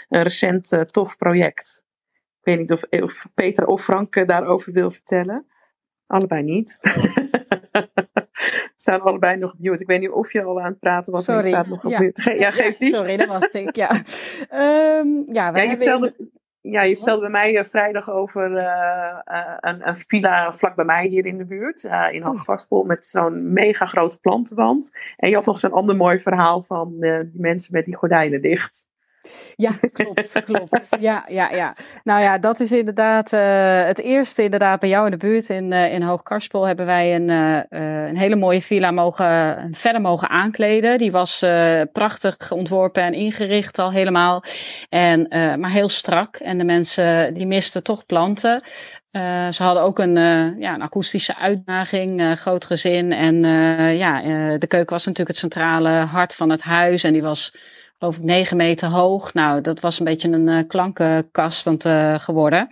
een recent tof project. Ik weet niet of, of of Frank daarover wil vertellen. Allebei niet. staan allebei nog op mute. Ik weet niet of je al aan het praten was. Sorry. staat nog op ja. mute. ja, geeft niet. Sorry, dat was ik. Ja, um, ja, wij ja je vertelde ja, je vertelde bij mij uh, vrijdag over uh, uh, een, een, villa vlak bij mij hier in de buurt, in oh. Hoogvaspel, met zo'n mega grote plantenwand. En je had nog zo'n ander mooi verhaal van die mensen met die gordijnen dicht. Ja, klopt, klopt. Ja, ja, ja. Nou ja, dat is inderdaad uh, het eerste inderdaad bij jou in de buurt in, uh, in Hoogkarspel hebben wij een, uh, een hele mooie villa mogen, verder mogen aankleden. Die was prachtig ontworpen en ingericht al helemaal. En, maar heel strak. En de mensen die misten toch planten. ze hadden ook een, ja, een akoestische uitdaging, groot gezin. En ja, de keuken was natuurlijk het centrale hart van het huis. En die was geloof ik, negen meter hoog. Nou, dat was een beetje een uh, klankenkast uh, geworden.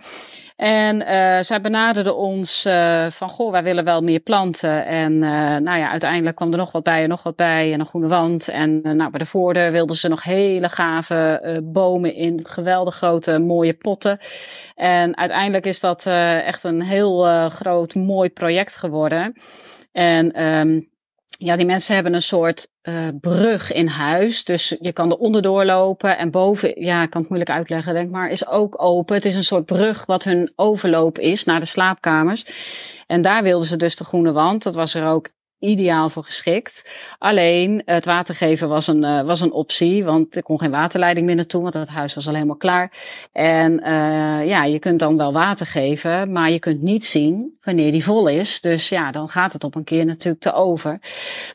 En uh, zij benaderden ons van, goh, wij willen wel meer planten. En nou ja, uiteindelijk kwam er nog wat bij en nog wat bij en een groene wand. En nou, bij de voordeur wilden ze nog hele gave bomen in geweldig grote mooie potten. En uiteindelijk is dat echt een heel groot mooi project geworden. En um, ja, die mensen hebben een soort uh, brug in huis. Dus je kan er onderdoor lopen. En boven, ja, ik kan het moeilijk uitleggen, denk maar, is ook open. Het is een soort brug wat hun overloop is naar de slaapkamers. En daar wilden ze dus de groene wand. Dat was er ook ideaal voor geschikt. Alleen het water geven was een, uh, was een optie, want er kon geen waterleiding meer naartoe, want het huis was al helemaal klaar. En uh, ja, je kunt dan wel water geven, maar je kunt niet zien wanneer die vol is. Dus ja, dan gaat het op een keer natuurlijk te over.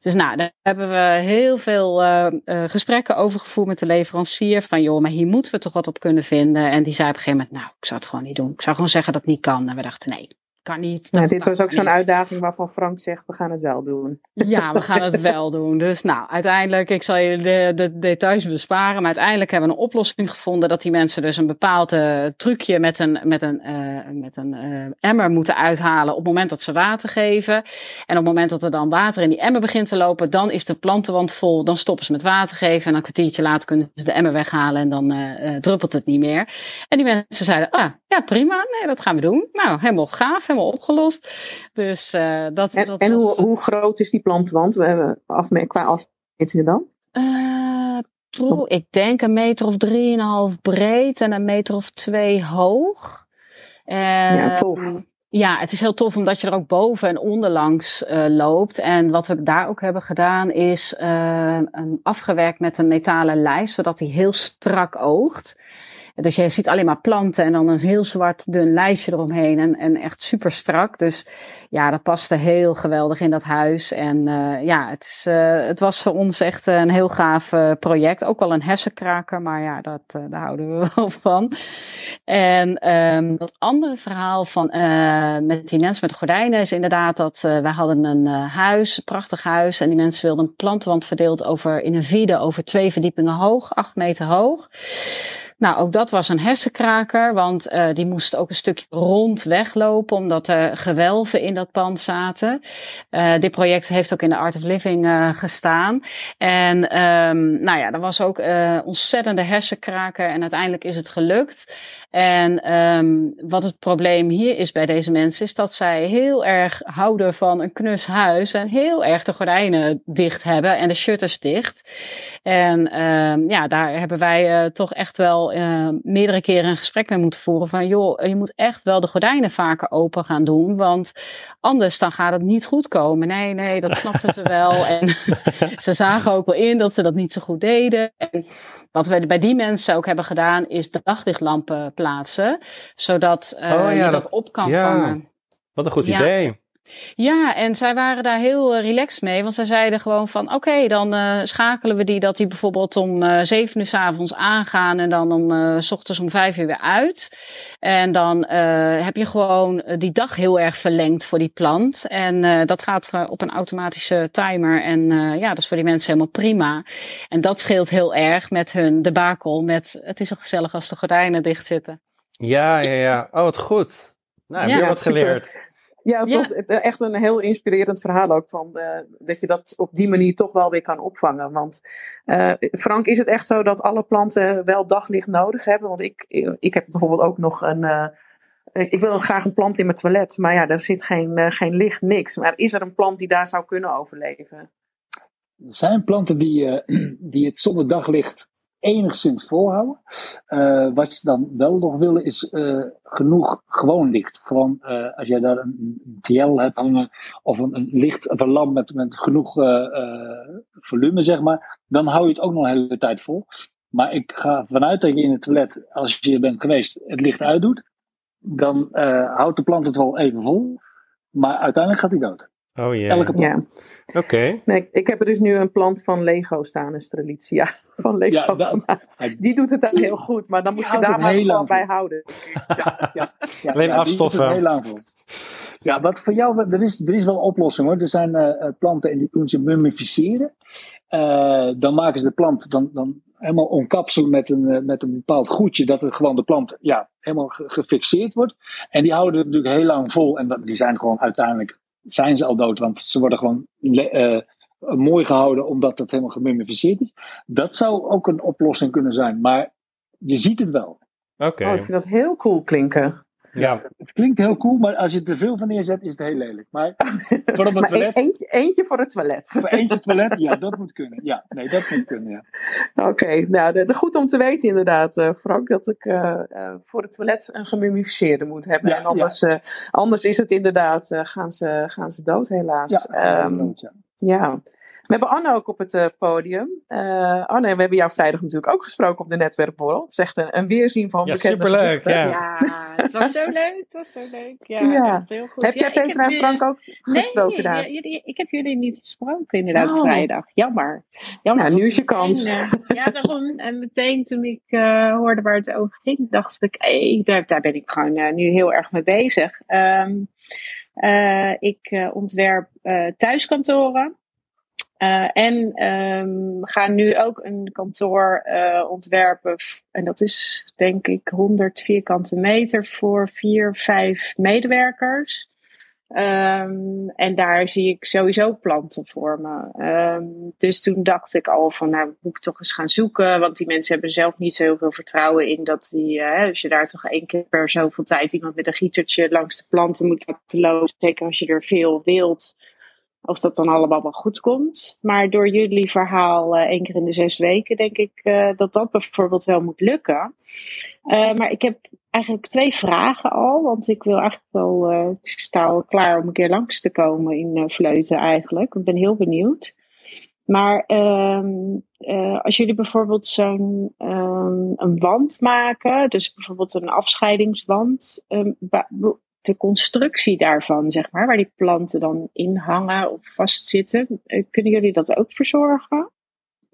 Dus nou, daar hebben we heel veel uh, gesprekken over gevoerd met de leverancier. Van joh, maar hier moeten we toch wat op kunnen vinden. En die zei op een gegeven moment, nou, ik zou het gewoon niet doen. Ik zou gewoon zeggen dat het niet kan. En we dachten, nee, kan niet. Nou, dit was ook zo'n uitdaging waarvan Frank zegt, we gaan het wel doen. Ja, we gaan het wel doen. Dus nou, uiteindelijk, ik zal je de, de, details besparen, maar uiteindelijk hebben we een oplossing gevonden dat die mensen dus een bepaald uh, trucje met een, met een, uh, met een uh, emmer moeten uithalen op het moment dat ze water geven. En op het moment dat er dan water in die emmer begint te lopen, dan is de plantenwand vol, dan stoppen ze met water geven en een kwartiertje later kunnen ze de emmer weghalen en dan druppelt het niet meer. En die mensen zeiden, ah, ja prima, nee, dat gaan we doen. Nou, helemaal gaaf, helemaal opgelost. Dus uh, dat. En, dat en hoe, hoe groot is die plantwand? We hebben afme qua afmetingen dan? Uh, pro, ik denk een meter of drieënhalf breed en een meter of twee hoog. Ja, tof. Ja, het is heel tof omdat je er ook boven en onderlangs uh, loopt. En wat we daar ook hebben gedaan is uh, afgewerkt met een metalen lijst, zodat hij heel strak oogt. Dus je ziet alleen maar planten en dan een heel zwart dun lijstje eromheen en, en echt super strak. Dus ja, dat paste heel geweldig in dat huis. En uh, ja, het, is, uh, het was voor ons echt een heel gaaf uh, project. Ook wel een hersenkraker, maar ja, dat, daar houden we wel van. En um, dat andere verhaal van met die mensen met gordijnen is inderdaad dat wij hadden een huis, een prachtig huis. En die mensen wilden een plantenwand verdeeld over, in een vide over twee verdiepingen hoog, acht meter hoog. Nou, ook dat was een hersenkraker, want uh, die moest ook een stukje rond weglopen, omdat er gewelven in dat pand zaten. Uh, dit project heeft ook in de Art of Living uh, gestaan. En um, nou ja, er was ook ontzettende hersenkraker en uiteindelijk is het gelukt. En um, wat het probleem hier is bij deze mensen, is dat zij heel erg houden van een knus huis en heel erg de gordijnen dicht hebben en de shutters dicht. En um, ja, daar hebben wij toch echt wel uh, meerdere keren een gesprek mee moeten voeren van joh, je moet echt wel de gordijnen vaker open gaan doen, want anders dan gaat het niet goed komen. Nee, nee, dat snapten ze wel. En ze zagen ook wel in dat ze dat niet zo goed deden. En wat we bij die mensen ook hebben gedaan, is daglichtlampen plaatsen, zodat uh, oh, ja, je dat, dat, op kan ja. vangen. Wat een goed ja. idee. Ja, en zij waren daar heel uh, relaxed mee. Want zij zeiden gewoon van, oké, okay, dan uh, schakelen we die dat die bijvoorbeeld om uh, zeven uur s avonds aangaan en dan om uh, s ochtends om vijf uur weer uit. En dan heb je gewoon die dag heel erg verlengd voor die plant. En dat gaat op een automatische timer. En ja, dat is voor die mensen helemaal prima. En dat scheelt heel erg met hun debakel. Met het is zo gezellig als de gordijnen dicht zitten. Ja, ja, ja. Oh, wat goed. Nou, heb je ja, wat geleerd. Ja, het was echt een heel inspirerend verhaal ook. Van, uh, dat je dat op die manier toch wel weer kan opvangen. Want uh, Frank, is het echt zo dat alle planten wel daglicht nodig hebben? Want ik, ik heb bijvoorbeeld ook nog een. Uh, ik wil graag een plant in mijn toilet. Maar ja, daar zit geen, geen licht, niks. Maar is er een plant die daar zou kunnen overleven? Er zijn planten die, die het zonder daglicht enigszins volhouden. Uh, wat ze dan wel nog willen is uh, genoeg gewoon licht. Gewoon uh, als jij daar een, een TL hebt hangen of een, een licht of een lamp met, met genoeg volume, zeg maar, dan hou je het ook nog een hele tijd vol. Maar ik ga vanuit dat je in het toilet, als je bent geweest, het licht uitdoet, dan houdt de plant het wel even vol. Maar uiteindelijk gaat hij dood. Oh yeah. Elke Ja. Oké. Nee, ik heb er dus nu een plant van Lego staan, een Strelitzia van Lego ja, Die doet het dan heel goed, maar dan moet je daar maar gewoon bij houden. Ja, ja, ja, Alleen afstoffen. Heel lang voor. Ja, wat voor jou, er is, er is wel een oplossing hoor. Er zijn uh, planten en die kunnen ze mummificeren. Uh, dan maken ze de plant dan, dan helemaal omkapselen met een, uh, met een bepaald goedje, dat het gewoon de plant ja, helemaal gefixeerd wordt. En die houden het natuurlijk heel lang vol en dat, die zijn gewoon uiteindelijk zijn ze al dood, want ze worden gewoon uh, mooi gehouden omdat het helemaal gemummificeerd is. Dat zou ook een oplossing kunnen zijn, maar je ziet het wel. Oké. Oh, ik vind dat heel cool klinken. Ja. Het klinkt heel cool, maar als je er te veel van neerzet, is het heel lelijk. Maar voor op het toilet. Eentje, eentje, voor het toilet. Voor eentje toilet, ja, dat moet kunnen. Ja, nee, dat moet kunnen, ja. Oké, nou, de, goed om te weten inderdaad, uh, Frank, dat ik uh, uh, voor het toilet een gemummificeerde moet hebben. en anders, anders is het inderdaad, gaan, ze, gaan ze dood helaas. Ja, um, ja. ja. We hebben Anne ook op het uh, podium. Uh, Anne, we hebben jou vrijdag natuurlijk ook gesproken op de netwerkborrel. Het is echt een, een weerzien van ja, bekende superleuk, ja. ja, het was zo leuk. Het was zo leuk. Ja, ja. heel goed. Heb jij Peter en Frank ook gesproken nee, daar? Nee, ik heb jullie niet gesproken inderdaad oh. vrijdag. Jammer. Jammer. Ja, nu is je kans. En, uh, ja, daarom. En meteen toen ik hoorde waar het over ging, dacht ik, hey, daar, daar ben ik gewoon nu heel erg mee bezig. Um, ik ontwerp thuiskantoren. Uh, en we gaan nu ook een kantoor uh, ontwerpen. En dat is denk ik 100 vierkante meter voor vier, vijf medewerkers. Um, en daar zie ik sowieso planten voor me. Um, dus toen dacht ik al van, nou moet ik toch eens gaan zoeken. Want die mensen hebben zelf niet zo heel veel vertrouwen in dat die, uh, als je daar toch één keer per zoveel tijd iemand met een gietertje langs de planten moet laten lopen. Zeker als je er veel wilt of dat dan allemaal wel goed komt. Maar door jullie verhaal uh, één keer in de zes weken denk ik uh, dat dat bijvoorbeeld wel moet lukken. Uh, maar ik heb eigenlijk twee vragen al. Want ik wil eigenlijk wel, ik sta al klaar om een keer langs te komen in Vleuten eigenlijk. Ik ben heel benieuwd. Maar um, als jullie bijvoorbeeld zo'n um, een wand maken, dus bijvoorbeeld een afscheidingswand, um, de constructie daarvan, zeg maar, waar die planten dan in hangen of vastzitten. Eh, kunnen jullie dat ook verzorgen?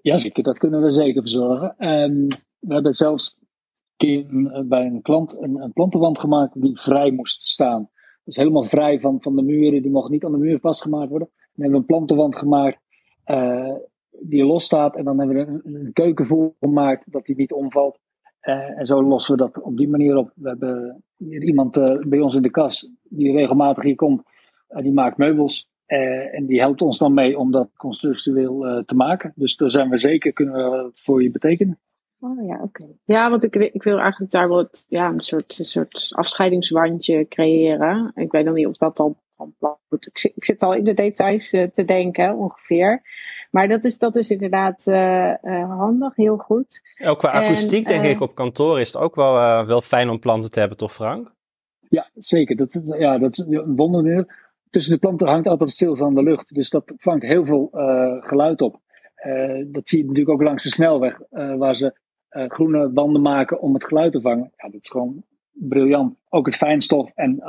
Ja, zeker. Dat kunnen we zeker verzorgen. Um, we hebben zelfs bij een klant een, plantenwand gemaakt die vrij moest staan. Dus helemaal vrij van, van de muren, die mocht niet aan de muur vastgemaakt worden. Dan hebben we een plantenwand gemaakt uh, die los staat. En dan hebben we een, een keuken voor gemaakt dat die niet omvalt. Uh, en zo lossen we dat op die manier op. We hebben iemand uh, bij ons in de kas die regelmatig hier komt. Uh, die maakt meubels. en die helpt ons dan mee om dat constructueel te maken. Dus daar zijn we zeker, kunnen we dat voor je betekenen. Oh ja, oké. Ja, want ik, ik wil eigenlijk daar wel ja, een, soort, een soort afscheidingswandje creëren. Ik weet nog niet of dat dan Goed, ik, ik, zit al in de details uh, te denken, ongeveer. Maar dat is, dat is inderdaad uh, uh, handig, heel goed. Ook qua akoestiek, en, denk ik, op kantoor is het ook wel, wel fijn om planten te hebben, toch Frank? Ja, zeker. Dat, ja, dat is een wonder. Tussen de planten hangt altijd stilstaande lucht. Dus dat vangt heel veel geluid op. dat zie je natuurlijk ook langs de snelweg, waar ze groene banden maken om het geluid te vangen. Ja, dat is gewoon briljant. Ook het fijnstof en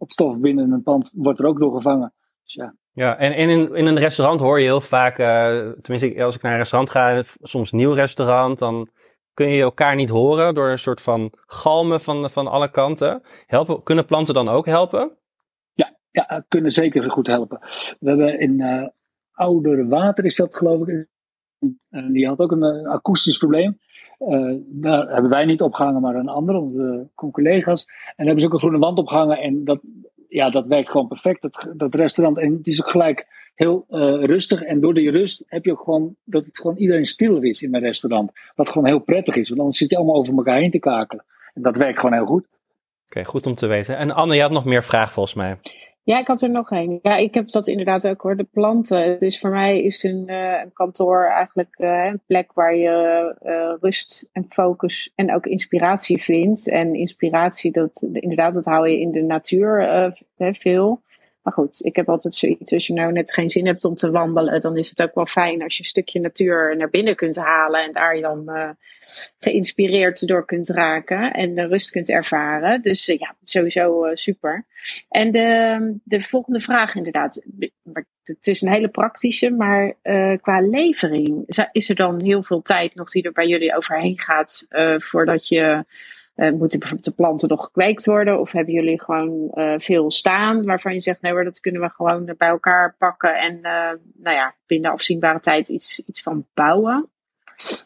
het stof binnen een pand wordt er ook door gevangen. Dus ja. Ja, en, in, in een restaurant hoor je heel vaak, uh, tenminste als ik naar een restaurant ga, soms een nieuw restaurant, dan kun je elkaar niet horen door een soort van galmen van, van alle kanten. Helpen, kunnen planten dan ook helpen? Ja, ja kunnen zeker goed helpen. We hebben in uh, Ouder Water, is dat geloof ik, en die had ook een, een akoestisch probleem. Uh, daar hebben wij niet opgehangen, maar een andere, onze collega's. En daar hebben ze ook een groene wand opgehangen. En dat, ja, dat werkt gewoon perfect, dat, dat restaurant. En het is ook gelijk heel uh, rustig. En door die rust heb je ook gewoon dat het gewoon iedereen stil is in een restaurant. Wat gewoon heel prettig is, want dan zit je allemaal over elkaar heen te kakelen. En dat werkt gewoon heel goed. Oké, goed om te weten. En Anne, je had nog meer vragen volgens mij. Ja, ik had er nog een. Ja, ik heb dat inderdaad ook hoor. De planten. Dus voor mij is een, uh, een kantoor eigenlijk uh, een plek waar je uh, rust en focus en ook inspiratie vindt. En inspiratie, dat, inderdaad, dat hou je in de natuur veel. Maar goed, ik heb altijd zoiets, als je nou net geen zin hebt om te wandelen, dan is het ook wel fijn als je een stukje natuur naar binnen kunt halen en daar je dan uh, geïnspireerd door kunt raken en de rust kunt ervaren. Dus uh, ja, sowieso uh, super. En de, de volgende vraag inderdaad, het is een hele praktische, maar qua levering, is er dan heel veel tijd nog die er bij jullie overheen gaat voordat je moeten bijvoorbeeld de planten nog gekweekt worden? Of hebben jullie gewoon uh, veel staan waarvan je zegt, nee hoor, dat kunnen we gewoon bij elkaar pakken en nou ja, binnen afzienbare tijd iets, iets van bouwen?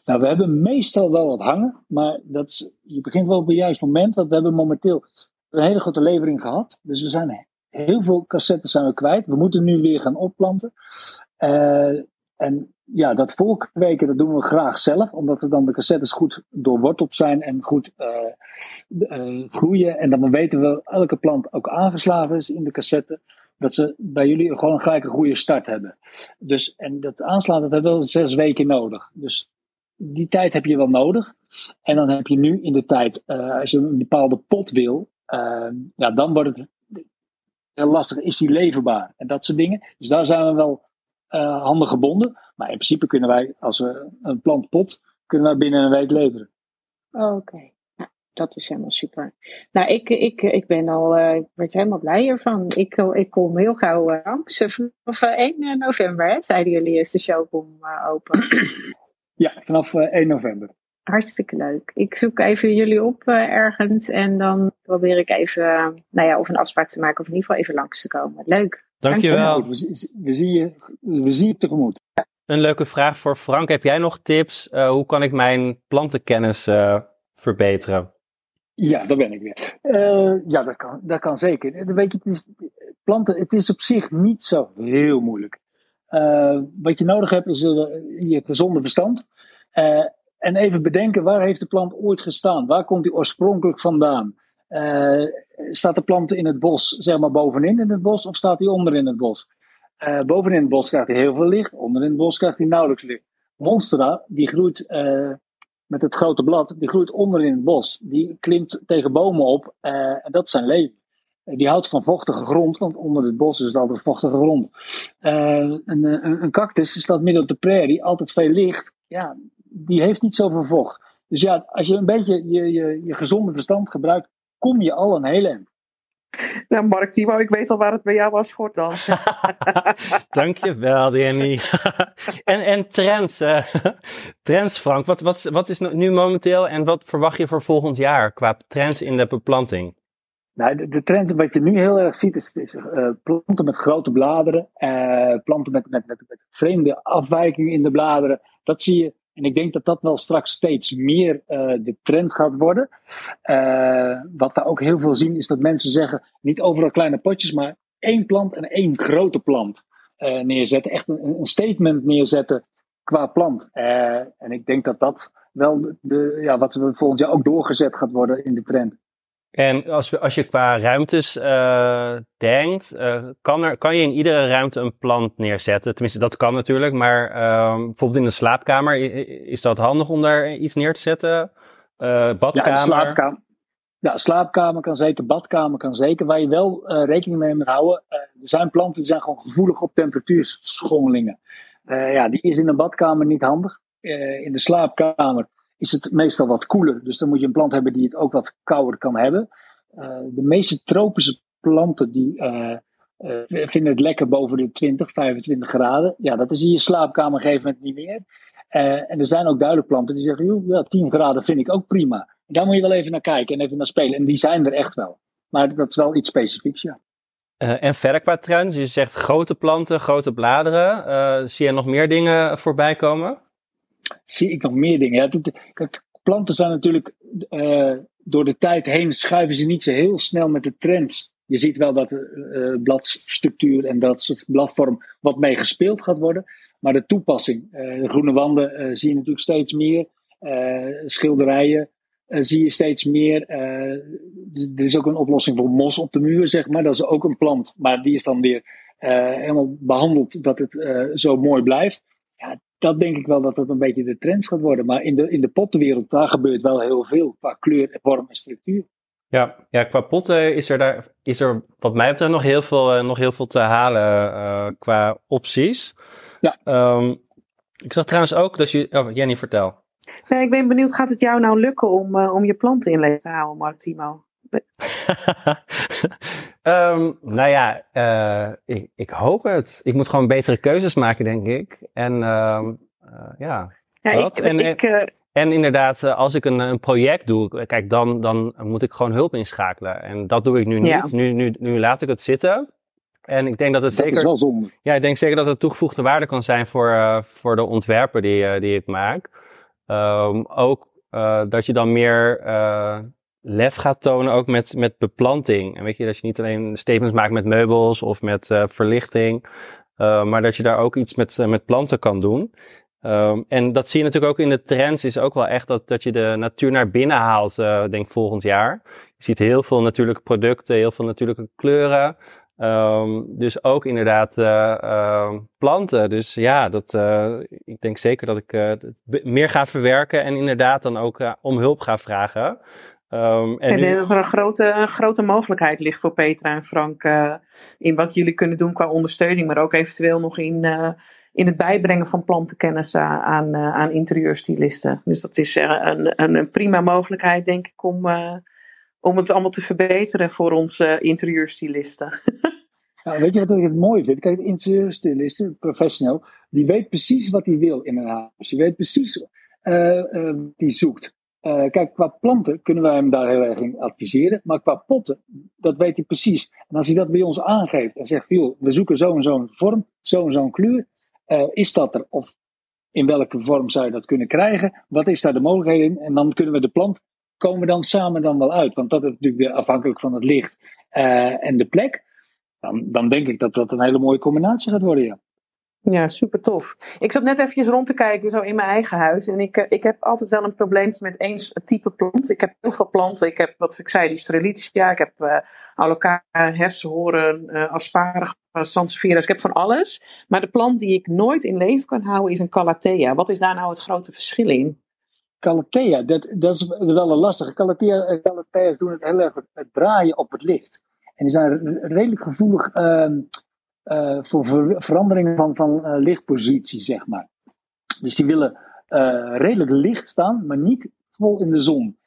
Nou, we hebben meestal wel wat hangen, maar dat je begint wel op het juiste moment, want we hebben momenteel een hele grote levering gehad. Dus we zijn heel veel cassettes zijn we kwijt. We moeten nu weer gaan opplanten. En ja, dat volkweken, dat doen we graag zelf, omdat er dan de cassettes goed doorworteld zijn en goed uh, groeien. En dan weten we elke plant ook aangeslagen is in de cassette, dat ze bij jullie gewoon een goede start hebben. Dus, en dat aanslaan, dat hebben we wel zes weken nodig. Dus die tijd heb je wel nodig. En dan heb je nu in de tijd, uh, als je een bepaalde pot wil, ja, dan wordt het heel lastig. Is die leverbaar? En dat soort dingen. Dus daar zijn we wel handen gebonden. Maar in principe kunnen wij, als we een plant pot, kunnen wij binnen een week leveren. Oké. Nou, dat is helemaal super. Nou, ik, ik, ik ben al, uh, ik werd helemaal blij hiervan. Ik, ik kom heel gauw uh, langs. Vanaf 1 november, hè, zeiden jullie, is de showroom open. Ja, vanaf 1 november. Hartstikke leuk. Ik zoek even jullie op ergens en dan probeer ik even, nou ja, of een afspraak te maken of in ieder geval even langs te komen. Leuk. Dankjewel. We, we, zien je, we zien je tegemoet. Een leuke vraag voor Frank. Heb jij nog tips? Uh, hoe kan ik mijn plantenkennis uh, verbeteren? Ja, daar ben ik weer. Uh, ja, dat kan, dat kan zeker. Weet je, het is, planten, het is op zich niet zo heel moeilijk. wat je nodig hebt is je gezonde verstand. en even bedenken, waar heeft de plant ooit gestaan? Waar komt die oorspronkelijk vandaan? Staat de plant in het bos, zeg maar bovenin in het bos, of staat hij onder in het bos? Uh, bovenin het bos krijgt hij heel veel licht, onder in het bos krijgt hij nauwelijks licht. Monstera, die groeit uh, met het grote blad, die groeit onder in het bos. Die klimt tegen bomen op en dat is zijn leven. die houdt van vochtige grond, want onder het bos is het altijd vochtige grond. Een, een, een, cactus staat midden op de prairie, altijd veel licht. Ja, die heeft niet zoveel vocht. Dus ja, als je een beetje je, je, je gezonde verstand gebruikt, kom je al een hele eind. Nou, Mark Timo, ik weet al waar het bij jou was schort dan. Dankjewel, Danny. en, en trends, uh, trends Frank, wat, wat, wat is nu momenteel en wat verwacht je voor volgend jaar qua trends in de beplanting? Nou, de, de trend wat je nu heel erg ziet is, is uh, planten met grote bladeren, uh, planten met, met, met, met vreemde afwijkingen in de bladeren. Dat zie je en ik denk dat dat wel straks steeds meer uh, de trend gaat worden. Uh, wat we ook heel veel zien is dat mensen zeggen, niet overal kleine potjes, maar één plant en één grote plant uh, neerzetten. Echt een, een, statement neerzetten qua plant. en ik denk dat dat wel de, ja, wat volgend jaar ook doorgezet gaat worden in de trend. En als, we, als je qua ruimtes uh, denkt, uh, kan, er, kan je in iedere ruimte een plant neerzetten? Tenminste, dat kan natuurlijk, maar uh, bijvoorbeeld in de slaapkamer, is dat handig om daar iets neer te zetten? Uh, badkamer? Ja, slaapkamer. Ja, slaapkamer kan zeker, badkamer kan zeker. Waar je wel rekening mee moet houden, er zijn planten die zijn gewoon gevoelig op temperatuurschommelingen. ja, die is in een badkamer niet handig. in de slaapkamer is het meestal wat koeler. Dus dan moet je een plant hebben die het ook wat kouder kan hebben. Uh, de meeste tropische planten die uh, uh, vinden het lekker boven de 20, 25 graden. Ja, dat is in je slaapkamer een gegeven moment niet meer. en er zijn ook duidelijk planten die zeggen, joh, ja, 10 graden vind ik ook prima. daar moet je wel even naar kijken en even naar spelen. En die zijn er echt wel. Maar dat is wel iets specifieks, ja. en verder qua trends, je zegt grote planten, grote bladeren. zie je nog meer dingen voorbij komen? Zie ik nog meer dingen. Ja, planten zijn natuurlijk uh, door de tijd heen schuiven ze niet zo heel snel met de trends. Je ziet wel dat uh, bladstructuur en dat soort bladvorm wat mee gespeeld gaat worden. Maar de toepassing, de groene wanden zie je natuurlijk steeds meer. schilderijen zie je steeds meer. er is ook een oplossing voor mos op de muur, zeg maar. Dat is ook een plant, maar die is dan weer helemaal behandeld dat het zo mooi blijft. Dat denk ik wel dat dat een beetje de trend gaat worden. Maar in de, in de pottenwereld, daar gebeurt wel heel veel qua kleur, vorm en structuur. Ja, ja qua potten is er, daar, is er wat mij betreft nog heel veel, uh, nog heel veel te halen uh, qua opties. Ja. Um, ik zag trouwens ook dat je... Oh, Jenny, vertel. Nee, ik ben benieuwd, gaat het jou nou lukken om, uh, om je planten in leven te houden, Mark Timo? Um, nou ja, uh, ik, ik, hoop het. Ik moet gewoon betere keuzes maken, denk ik. En uh, uh, ja, ja ik, en, ik, en, en, inderdaad, als ik een, een, project doe, kijk, dan, dan moet ik gewoon hulp inschakelen. En dat doe ik nu niet. Ja. Nu, nu, nu laat ik het zitten. En ik denk dat het dat zeker. Is wel zonde. Ja, ik denk zeker dat het toegevoegde waarde kan zijn voor, voor de ontwerpen die, die ik maak. Um, ook dat je dan meer lef gaat tonen ook met, met beplanting. En weet je, dat je niet alleen statements maakt met meubels of met uh, verlichting. maar dat je daar ook iets met, met planten kan doen. Ehm, en dat zie je natuurlijk ook in de trends, is ook wel echt dat, dat je de natuur naar binnen haalt, denk volgend jaar. Je ziet heel veel natuurlijke producten, heel veel natuurlijke kleuren. Um, dus ook inderdaad uh, planten. Dus ja, dat, ik denk zeker dat ik meer ga verwerken en inderdaad dan ook om hulp ga vragen. Um, en ik denk dat er een grote, een grote mogelijkheid ligt voor Petra en Frank in wat jullie kunnen doen qua ondersteuning, maar ook eventueel nog in in het bijbrengen van plantenkennis aan, uh, aan interieurstylisten. Dus dat is uh, een, een, een, prima mogelijkheid, denk ik, om, uh, om het allemaal te verbeteren voor onze interieurstylisten. Nou, weet je wat ik het mooi vind? Kijk, interieurstylisten, professional, die weet precies wat hij wil in een huis. Die weet precies wat hij zoekt. Kijk, qua planten kunnen wij hem daar heel erg in adviseren. Maar qua potten, dat weet hij precies. En als hij dat bij ons aangeeft en zegt, joh, we zoeken zo en zo'n vorm, zo en zo'n kleur uh, is dat er? Of in welke vorm zou je dat kunnen krijgen? Wat is daar de mogelijkheid in? En dan kunnen we de plant, komen we dan samen dan wel uit. Want dat is natuurlijk weer afhankelijk van het licht uh, en de plek. Dan, dan denk ik dat dat een hele mooie combinatie gaat worden, ja. Ja, super tof. Ik zat net eventjes rond te kijken, zo in mijn eigen huis. En ik, eh, ik heb altijd wel een probleempje met één type plant. Ik heb heel veel planten. Ik heb, wat ik zei, die strelitzia. Ik heb uh, alocara, hersenhoorn, uh, asparagus, sansevieras. Ik heb van alles. Maar de plant die ik nooit in leven kan houden is een calathea. Wat is daar nou het grote verschil in? Calathea, dat, dat is wel een lastige. Calathea, calathea's doen het heel erg draaien op het licht. En die zijn redelijk gevoelig... Uh, uh, voor ver veranderingen van, van uh, lichtpositie, zeg maar. Dus die willen uh, redelijk licht staan, maar niet vol in de zon.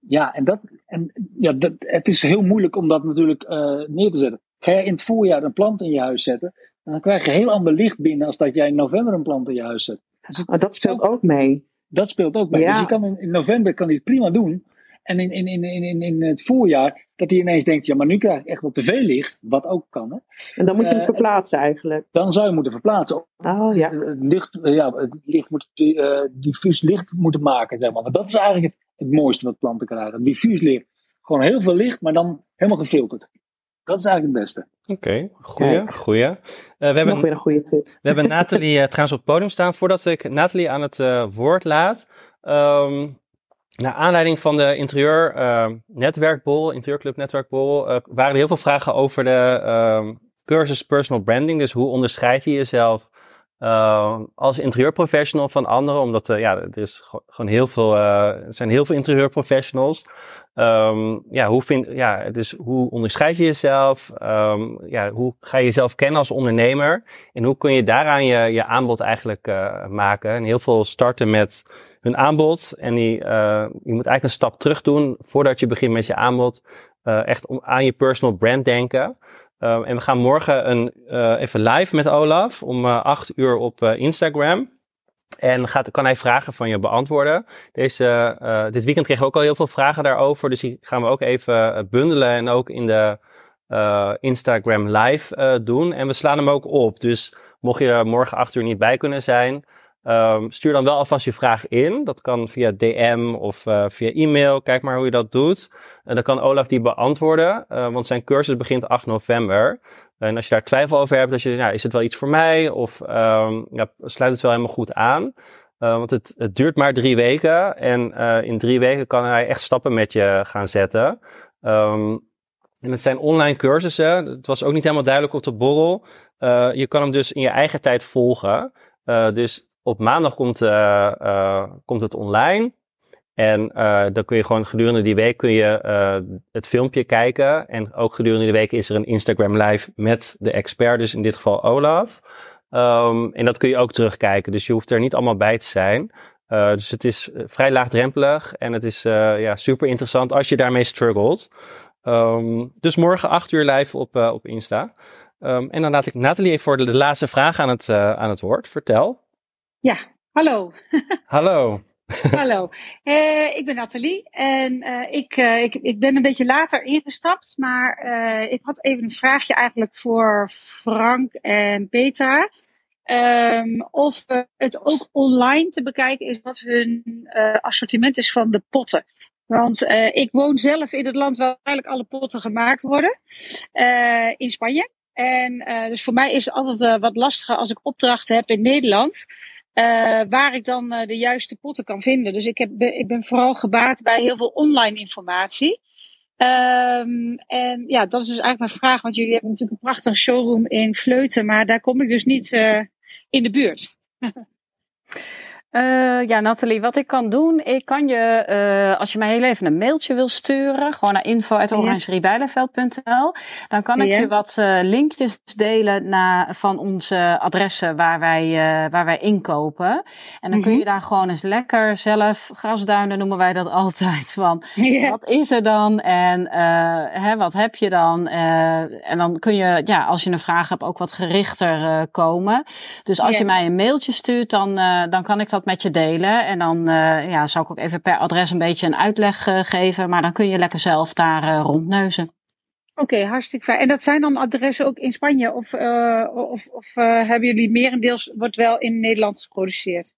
ja, en, dat, en ja, dat, het is heel moeilijk om dat natuurlijk neer te zetten. Ga jij in het voorjaar een plant in je huis zetten, dan krijg je heel ander licht binnen als dat jij in november een plant in je huis zet. Dus dat speelt ook mee. Dat speelt ook mee. Ja. Dus je kan in, in november kan hij het prima doen. En in, in, in, in, in het voorjaar, dat hij ineens denkt, ja, maar nu krijg ik echt wel te veel licht, wat ook kan. Hè? En dan moet je hem uh, verplaatsen eigenlijk. Dan zou je moeten verplaatsen. Oh ja. Het licht, ja, het licht moet, uh, diffuus licht moeten maken, zeg maar. Want dat is eigenlijk het, het mooiste wat planten krijgen. Diffuus licht. Gewoon heel veel licht, maar dan helemaal gefilterd. Dat is eigenlijk het beste. Oké, okay, goeie, goeie. Uh, we hebben, Nog weer een goede tip. We hebben Nathalie uh, trouwens op het podium staan. Voordat ik Nathalie aan het uh, woord laat, um, naar aanleiding van de interieur uh, netwerkbol, interieurclub netwerkbol, uh, waren er heel veel vragen over de uh, cursus personal branding. Dus hoe onderscheid je jezelf uh, als interieurprofessional van anderen? Omdat uh, ja, er, is gewoon heel veel, uh, er zijn heel veel interieurprofessionals. Um, ja, hoe vind, ja, dus hoe onderscheid je jezelf? Um, ja, hoe ga je jezelf kennen als ondernemer? En hoe kun je daaraan je, je aanbod eigenlijk uh, maken? En heel veel starten met hun aanbod. En die, je moet eigenlijk een stap terug doen voordat je begint met je aanbod. Echt om, aan je personal brand denken. Um, en we gaan morgen een, even live met Olaf om acht uur op Instagram. En gaat, kan hij vragen van je beantwoorden. Deze, uh, dit weekend kregen we ook al heel veel vragen daarover. Dus die gaan we ook even eh, bundelen en ook in de uh, Instagram live uh, doen. En we slaan hem ook op. Dus mocht je morgen acht uur niet bij kunnen zijn, um, stuur dan wel alvast je vraag in. Dat kan via DM of via e-mail. Kijk maar hoe je dat doet. En dan kan Olaf die beantwoorden. want zijn cursus begint 8 november. En als je daar twijfel over hebt, dat je, nou, is het wel iets voor mij? Of um, ja, sluit het wel helemaal goed aan? Uh, want het, het duurt maar drie weken. En in drie weken kan hij echt stappen met je gaan zetten. Um, en het zijn online cursussen. Het was ook niet helemaal duidelijk op de borrel. Je kan hem dus in je eigen tijd volgen. dus op maandag komt, komt het online. En uh, dan kun je gewoon gedurende die week kun je het filmpje kijken. En ook gedurende die week is er een Instagram live met de expert, dus in dit geval Olaf. Um, en dat kun je ook terugkijken, dus je hoeft er niet allemaal bij te zijn. Dus het is vrij laagdrempelig en het is ja, super interessant als je daarmee struggelt. Um, dus morgen 8 uur live op, op Insta. Um, en dan laat ik Nathalie even voor de, de laatste vraag aan het, aan het woord. Vertel. Ja, hallo. hallo. Hallo, uh, ik ben Nathalie en uh, ik, uh, ik, ik ben een beetje later ingestapt, maar ik had even een vraagje eigenlijk voor Frank en Petra. Um, of het ook online te bekijken is wat hun assortiment is van de potten. Want ik woon zelf in het land waar eigenlijk alle potten gemaakt worden, in Spanje. En dus voor mij is het altijd wat lastiger als ik opdrachten heb in Nederland. Waar ik dan de juiste potten kan vinden. Dus ik, heb, ik ben vooral gebaat bij heel veel online informatie. Um, en ja, dat is dus eigenlijk mijn vraag. Want jullie hebben natuurlijk een prachtige showroom in Vleuten. Maar daar kom ik dus niet uh, in de buurt. Uh, ja, Nathalie, wat ik kan doen, ik kan je, uh, als je mij heel even een mailtje wil sturen, gewoon naar info.orangeriebijleveld.nl, dan kan ik je wat uh, linkjes delen naar, van onze adressen waar wij, waar wij inkopen. En dan kun je mhm. daar gewoon eens lekker zelf, grasduinen noemen wij dat altijd, van wat is er dan en hè, wat heb je dan? en dan kun je, ja, als je een vraag hebt, ook wat gerichter komen. Dus als je mij een mailtje stuurt, dan, dan kan ik dat met je delen. En dan uh, ja, zou ik ook even per adres een beetje een uitleg uh, geven. Maar dan kun je lekker zelf daar uh, rondneuzen. Oké, hartstikke fijn. En dat zijn dan adressen ook in Spanje? Of, of, of hebben jullie merendeels, wordt wel in Nederland geproduceerd?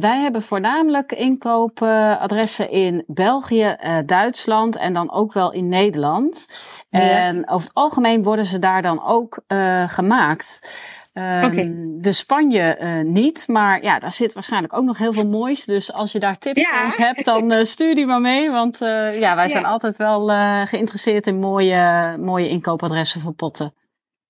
wij hebben voornamelijk inkoopadressen in België, Duitsland en dan ook wel in Nederland. Ja. En over het algemeen worden ze daar dan ook gemaakt. Um, De Spanje uh, niet, maar ja, daar zit waarschijnlijk ook nog heel veel moois. Dus als je daar tips voor ons hebt, dan uh, stuur die maar mee. Want uh, ja, wij zijn altijd wel geïnteresseerd in mooie, mooie inkoopadressen voor potten.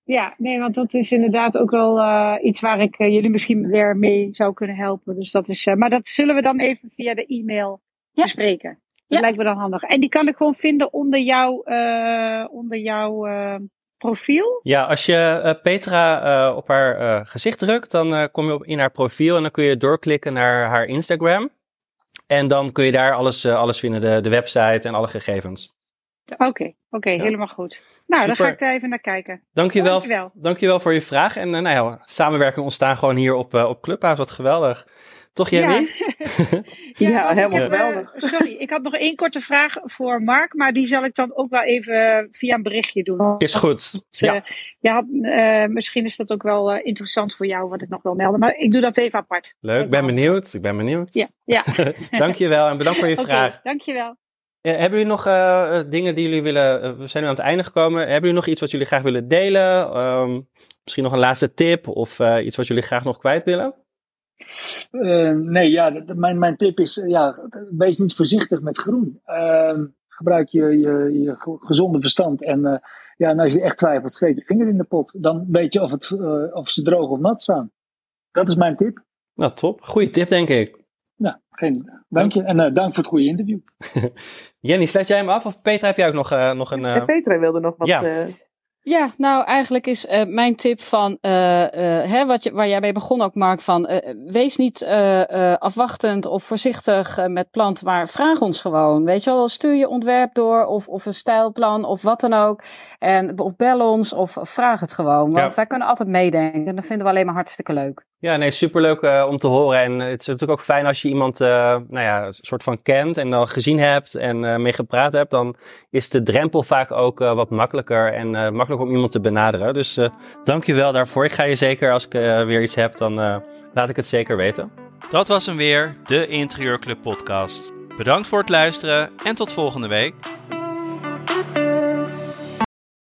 Ja, nee, want dat is inderdaad ook wel iets waar ik jullie misschien weer mee zou kunnen helpen. Dus dat is, maar dat zullen we dan even via de e-mail ja. bespreken. Dat lijkt me dan handig. En die kan ik gewoon vinden onder jouw, onder jouw profiel? Ja, als je uh, Petra uh, op haar uh, gezicht drukt, dan kom je op, in haar profiel en dan kun je doorklikken naar haar Instagram. En dan kun je daar alles, alles vinden, de, de website en alle gegevens. Oké, oké, okay, ja. helemaal goed. Nou, Super. dan ga ik daar even naar kijken. Dankjewel, dankjewel. dankjewel voor je vraag. En nou ja, samenwerking ontstaan gewoon hier op, op Clubhouse, wat geweldig. Toch, Jenny? Ja, ja, ja helemaal geweldig. Uh, sorry, ik had nog één korte vraag voor Mark, maar die zal ik dan ook wel even via een berichtje doen. Is goed. Ja. Uh, ja, uh, misschien is dat ook wel interessant voor jou, wat ik nog wil melden. Maar ik doe dat even apart. Leuk, ik ben benieuwd. Ik ben benieuwd. Ja. ja. dankjewel en bedankt voor je okay, vraag. Dankjewel. Hebben jullie nog dingen die jullie willen... we zijn nu aan het einde gekomen. Hebben jullie nog iets wat jullie graag willen delen? Um, misschien nog een laatste tip of iets wat jullie graag nog kwijt willen? Nee, ja, mijn, mijn tip is, ja, wees niet voorzichtig met groen. Uh, gebruik je, je, je, gezonde verstand. En, ja, en als je echt twijfelt, steek je vinger in de pot. Dan weet je of, het, of ze droog of nat staan. Dat is mijn tip. Nou, top. Goeie tip, denk ik. Nou, geen, dank je. En dank voor het goede interview. Jenny, sluit jij hem af? Of Petra, heb jij ook nog, nog een... Petra wilde nog wat... Ja. Ja, nou eigenlijk is uh, mijn tip van, uh, uh, hè, wat je, waar jij mee begon ook Mark, van wees niet afwachtend of voorzichtig met planten, maar vraag ons gewoon. Weet je wel, stuur je ontwerp door of, of een stijlplan of wat dan ook. En, of bel ons of vraag het gewoon, want ja. wij kunnen altijd meedenken en dat vinden we alleen maar hartstikke leuk. Ja, nee, superleuk uh, om te horen. En het is natuurlijk ook fijn als je iemand, uh, nou ja, een soort van kent en dan gezien hebt en uh, mee gepraat hebt. Dan is de drempel vaak ook wat makkelijker en makkelijker om iemand te benaderen. Dus dank je wel daarvoor. Ik ga je zeker, als ik weer iets heb, dan laat ik het zeker weten. Dat was hem weer, de Interieurclub podcast. Bedankt voor het luisteren en tot volgende week.